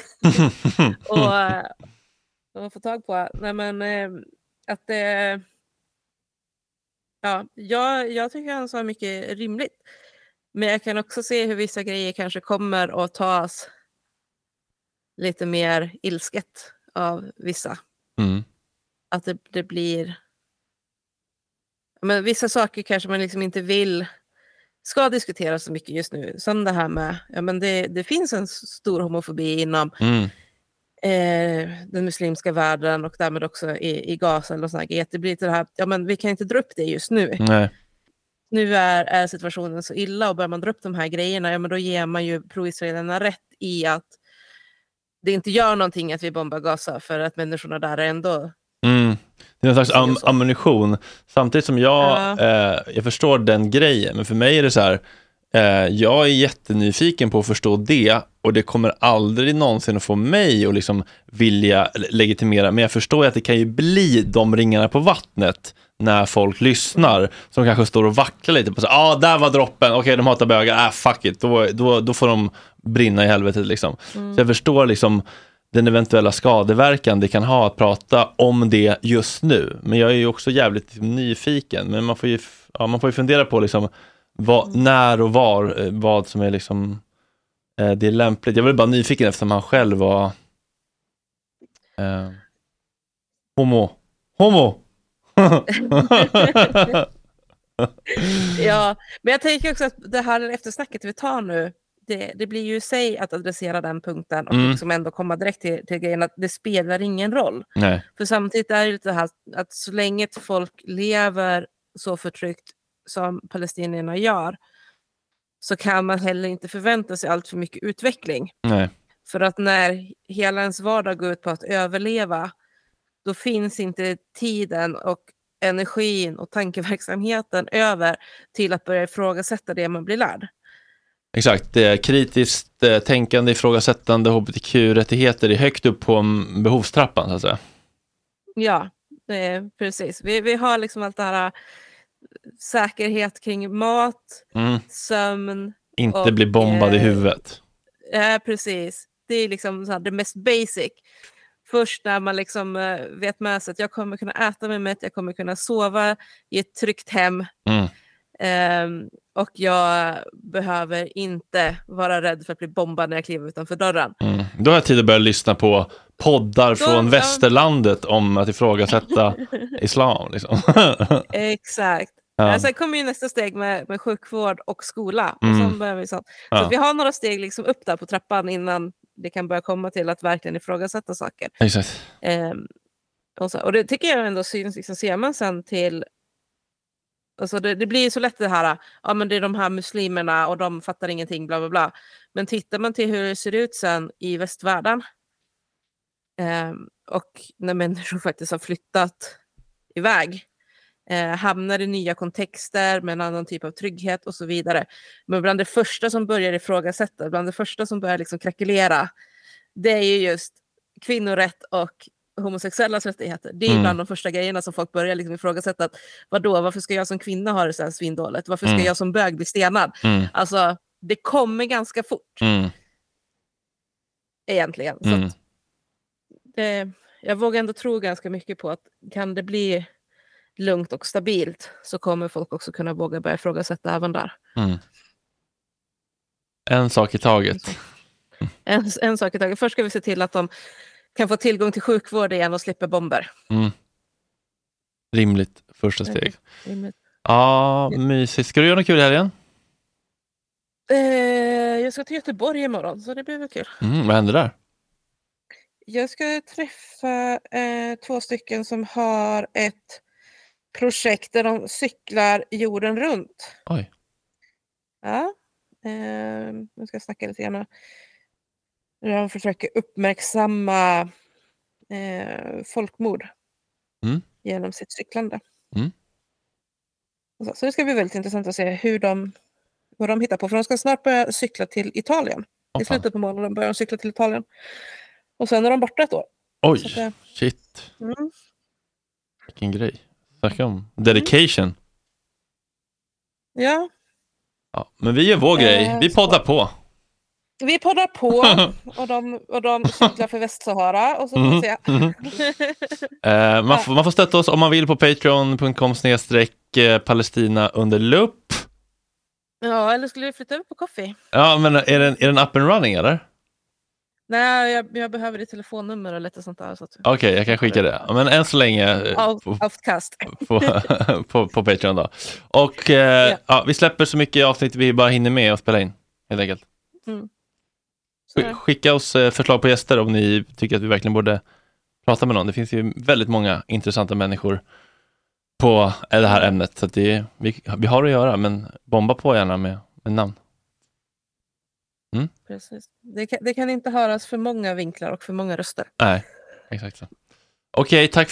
och, eh, och få tag på. Nej, men, eh, att det, ja, jag, jag tycker han sa mycket rimligt. Men jag kan också se hur vissa grejer kanske kommer att tas lite mer ilsket av vissa. Mm. Att det, det blir... Men vissa saker kanske man liksom inte vill ska diskuteras så mycket just nu. Som det här med, ja men det, det finns en stor homofobi inom Mm. eh, den muslimska världen och därmed också i, i Gaza eller sådär. Det blir lite det här, ja men vi kan inte dra upp det just nu. Nej. Nu är, är situationen så illa och börjar man dra upp de här grejerna, ja men då ger man ju pro-israelerna rätt i att det inte gör någonting att vi bombar Gaza för att människorna där är ändå Mm. Det är en slags am- ammunition. Samtidigt som jag, Ja. eh, jag förstår den grejen, men för mig är det så här, eh, jag är jättenyfiken på att förstå det och det kommer aldrig någonsin att få mig att liksom vilja legitimera, men jag förstår att det kan ju bli de ringarna på vattnet när folk lyssnar, som kanske står och vacklar lite på så ja ah, där var droppen, okej de hatar bögar, ah fuck it, då, då, då får de brinna i helvetet liksom. Mm. Så jag förstår liksom den eventuella skadeverkan det kan ha att prata om det just nu. Men jag är ju också jävligt nyfiken. Men man får ju, ja, man får ju fundera på liksom, vad, när och var, eh, vad som är liksom, eh, det är lämpligt. Jag var bara nyfiken eftersom han själv var eh, homo. Homo! Ja, men jag tänker också att det här eftersnacket vi tar nu, det, det blir ju i sig att adressera den punkten och Mm. liksom ändå komma direkt till, till grejen att det spelar ingen roll. Nej. För samtidigt är det lite här att så länge ett folk lever så förtryckt som palestinierna gör så kan man heller inte förvänta sig allt för mycket utveckling. Nej. För att när hela ens vardag går ut på att överleva, då finns inte tiden och energin och tankeverksamheten över till att börja ifrågasätta det man blir lärd. Exakt, kritiskt eh, tänkande, ifrågasättande, hbtq-rättigheter är högt upp på behovstrappan så att säga. Ja, precis. Vi, vi har liksom allt det här äh, säkerhet kring mat, Mm. sömn. Inte och, bli bombad i eh, huvudet. Ja, precis. Det är liksom så här, det mest basic. Först när man liksom eh, vet med sig att jag kommer kunna äta mig mätt, jag kommer kunna sova i ett tryggt hem. Mm. Ehm, och jag behöver inte vara rädd för att bli bombad när jag kliver utanför dörren. Mm. Då har jag tid att börja lyssna på poddar från ja. västerlandet om att ifrågasätta islam. Liksom. Exakt. Ja. Sen kommer ju nästa steg med, med sjukvård och skola. Och Mm. börjar vi sånt. Så Ja. vi har några steg liksom upp där på trappan innan det kan börja komma till att verkligen ifrågasätta saker. Exakt. Ehm, och, så, och det tycker jag ändå syns, liksom, ser man sen till... Alltså det, det blir så lätt det här, ja men det är de här muslimerna och de fattar ingenting, bla bla bla. Men tittar man till hur det ser ut sen i västvärlden eh, och när människor faktiskt har flyttat iväg, eh, hamnar i nya kontexter med en annan typ av trygghet och så vidare. Men bland det första som börjar ifrågasätta, bland det första som börjar liksom krackelera, det är ju just kvinnorätt och homosexuellas rättigheter. Det är Mm. bland de första grejerna som folk börjar liksom ifrågasätta. Att, vadå, varför ska jag som kvinna ha det så här svindåligt? Varför ska Mm. jag som bög bli stenad? Mm. Alltså, det kommer ganska fort Mm. egentligen. Så Mm. att det, jag vågar ändå tro ganska mycket på att kan det bli lugnt och stabilt så kommer folk också kunna våga börja ifrågasätta även där. Mm. En sak i taget. En, en sak i taget. Först ska vi se till att de kan få tillgång till sjukvård igen och slipper bomber. Mm. Rimligt första steg. Rimligt. Ja, mysigt. Ska du göra något kul i helgen? Eh, jag ska till Göteborg imorgon, så det blir väl kul. Mm, vad händer där? Jag ska träffa eh, två stycken som har ett projekt där de cyklar jorden runt. Oj. Ja. Eh, nu ska jag snacka lite grann. Där De försöker uppmärksamma eh, folkmord Mm. genom sitt cyklande. Mm. Så, så det ska bli väldigt intressant att se hur de, vad de hittar på. För de ska snart börja cykla till Italien. I slutet på månaden börjar de cykla till Italien. Och sen är de borta ett år. Oj, Så att shit. Mm. Vilken grej. Snacka om dedication. Ja, Ja, men vi gör vår grej. Eh, Vi poddar på. Vi poddar på och de, och de cyklar för Västsahara och så får vi Mhm, se. mhm. Eh, man, får, man får stötta oss om man vill på patreon.com snedstreck eh, Palestina under lupp. ja, eller skulle vi flytta över på Coffee? Ja, men är den, är den up and running eller? Nej, jag, jag behöver ditt telefonnummer och lite sånt där. Så att, Okej, jag kan skicka det. Men än så länge eh, Out- på, Outcast. på, på, på Patreon då. Och eh, ja. vi släpper så mycket avsnitt vi bara hinner med att spela in, helt enkelt. Mm. Så är Sk- det. Skicka oss eh, förslag på gäster om ni tycker att vi verkligen borde prata med någon. Det finns ju väldigt många intressanta människor på eh, det här ämnet. Så det, vi, vi har att göra, men bomba på gärna med, med namn. Precis. Det, kan, det kan inte höras för många vinklar och för många röster. Nej, exakt så. Okej, tack.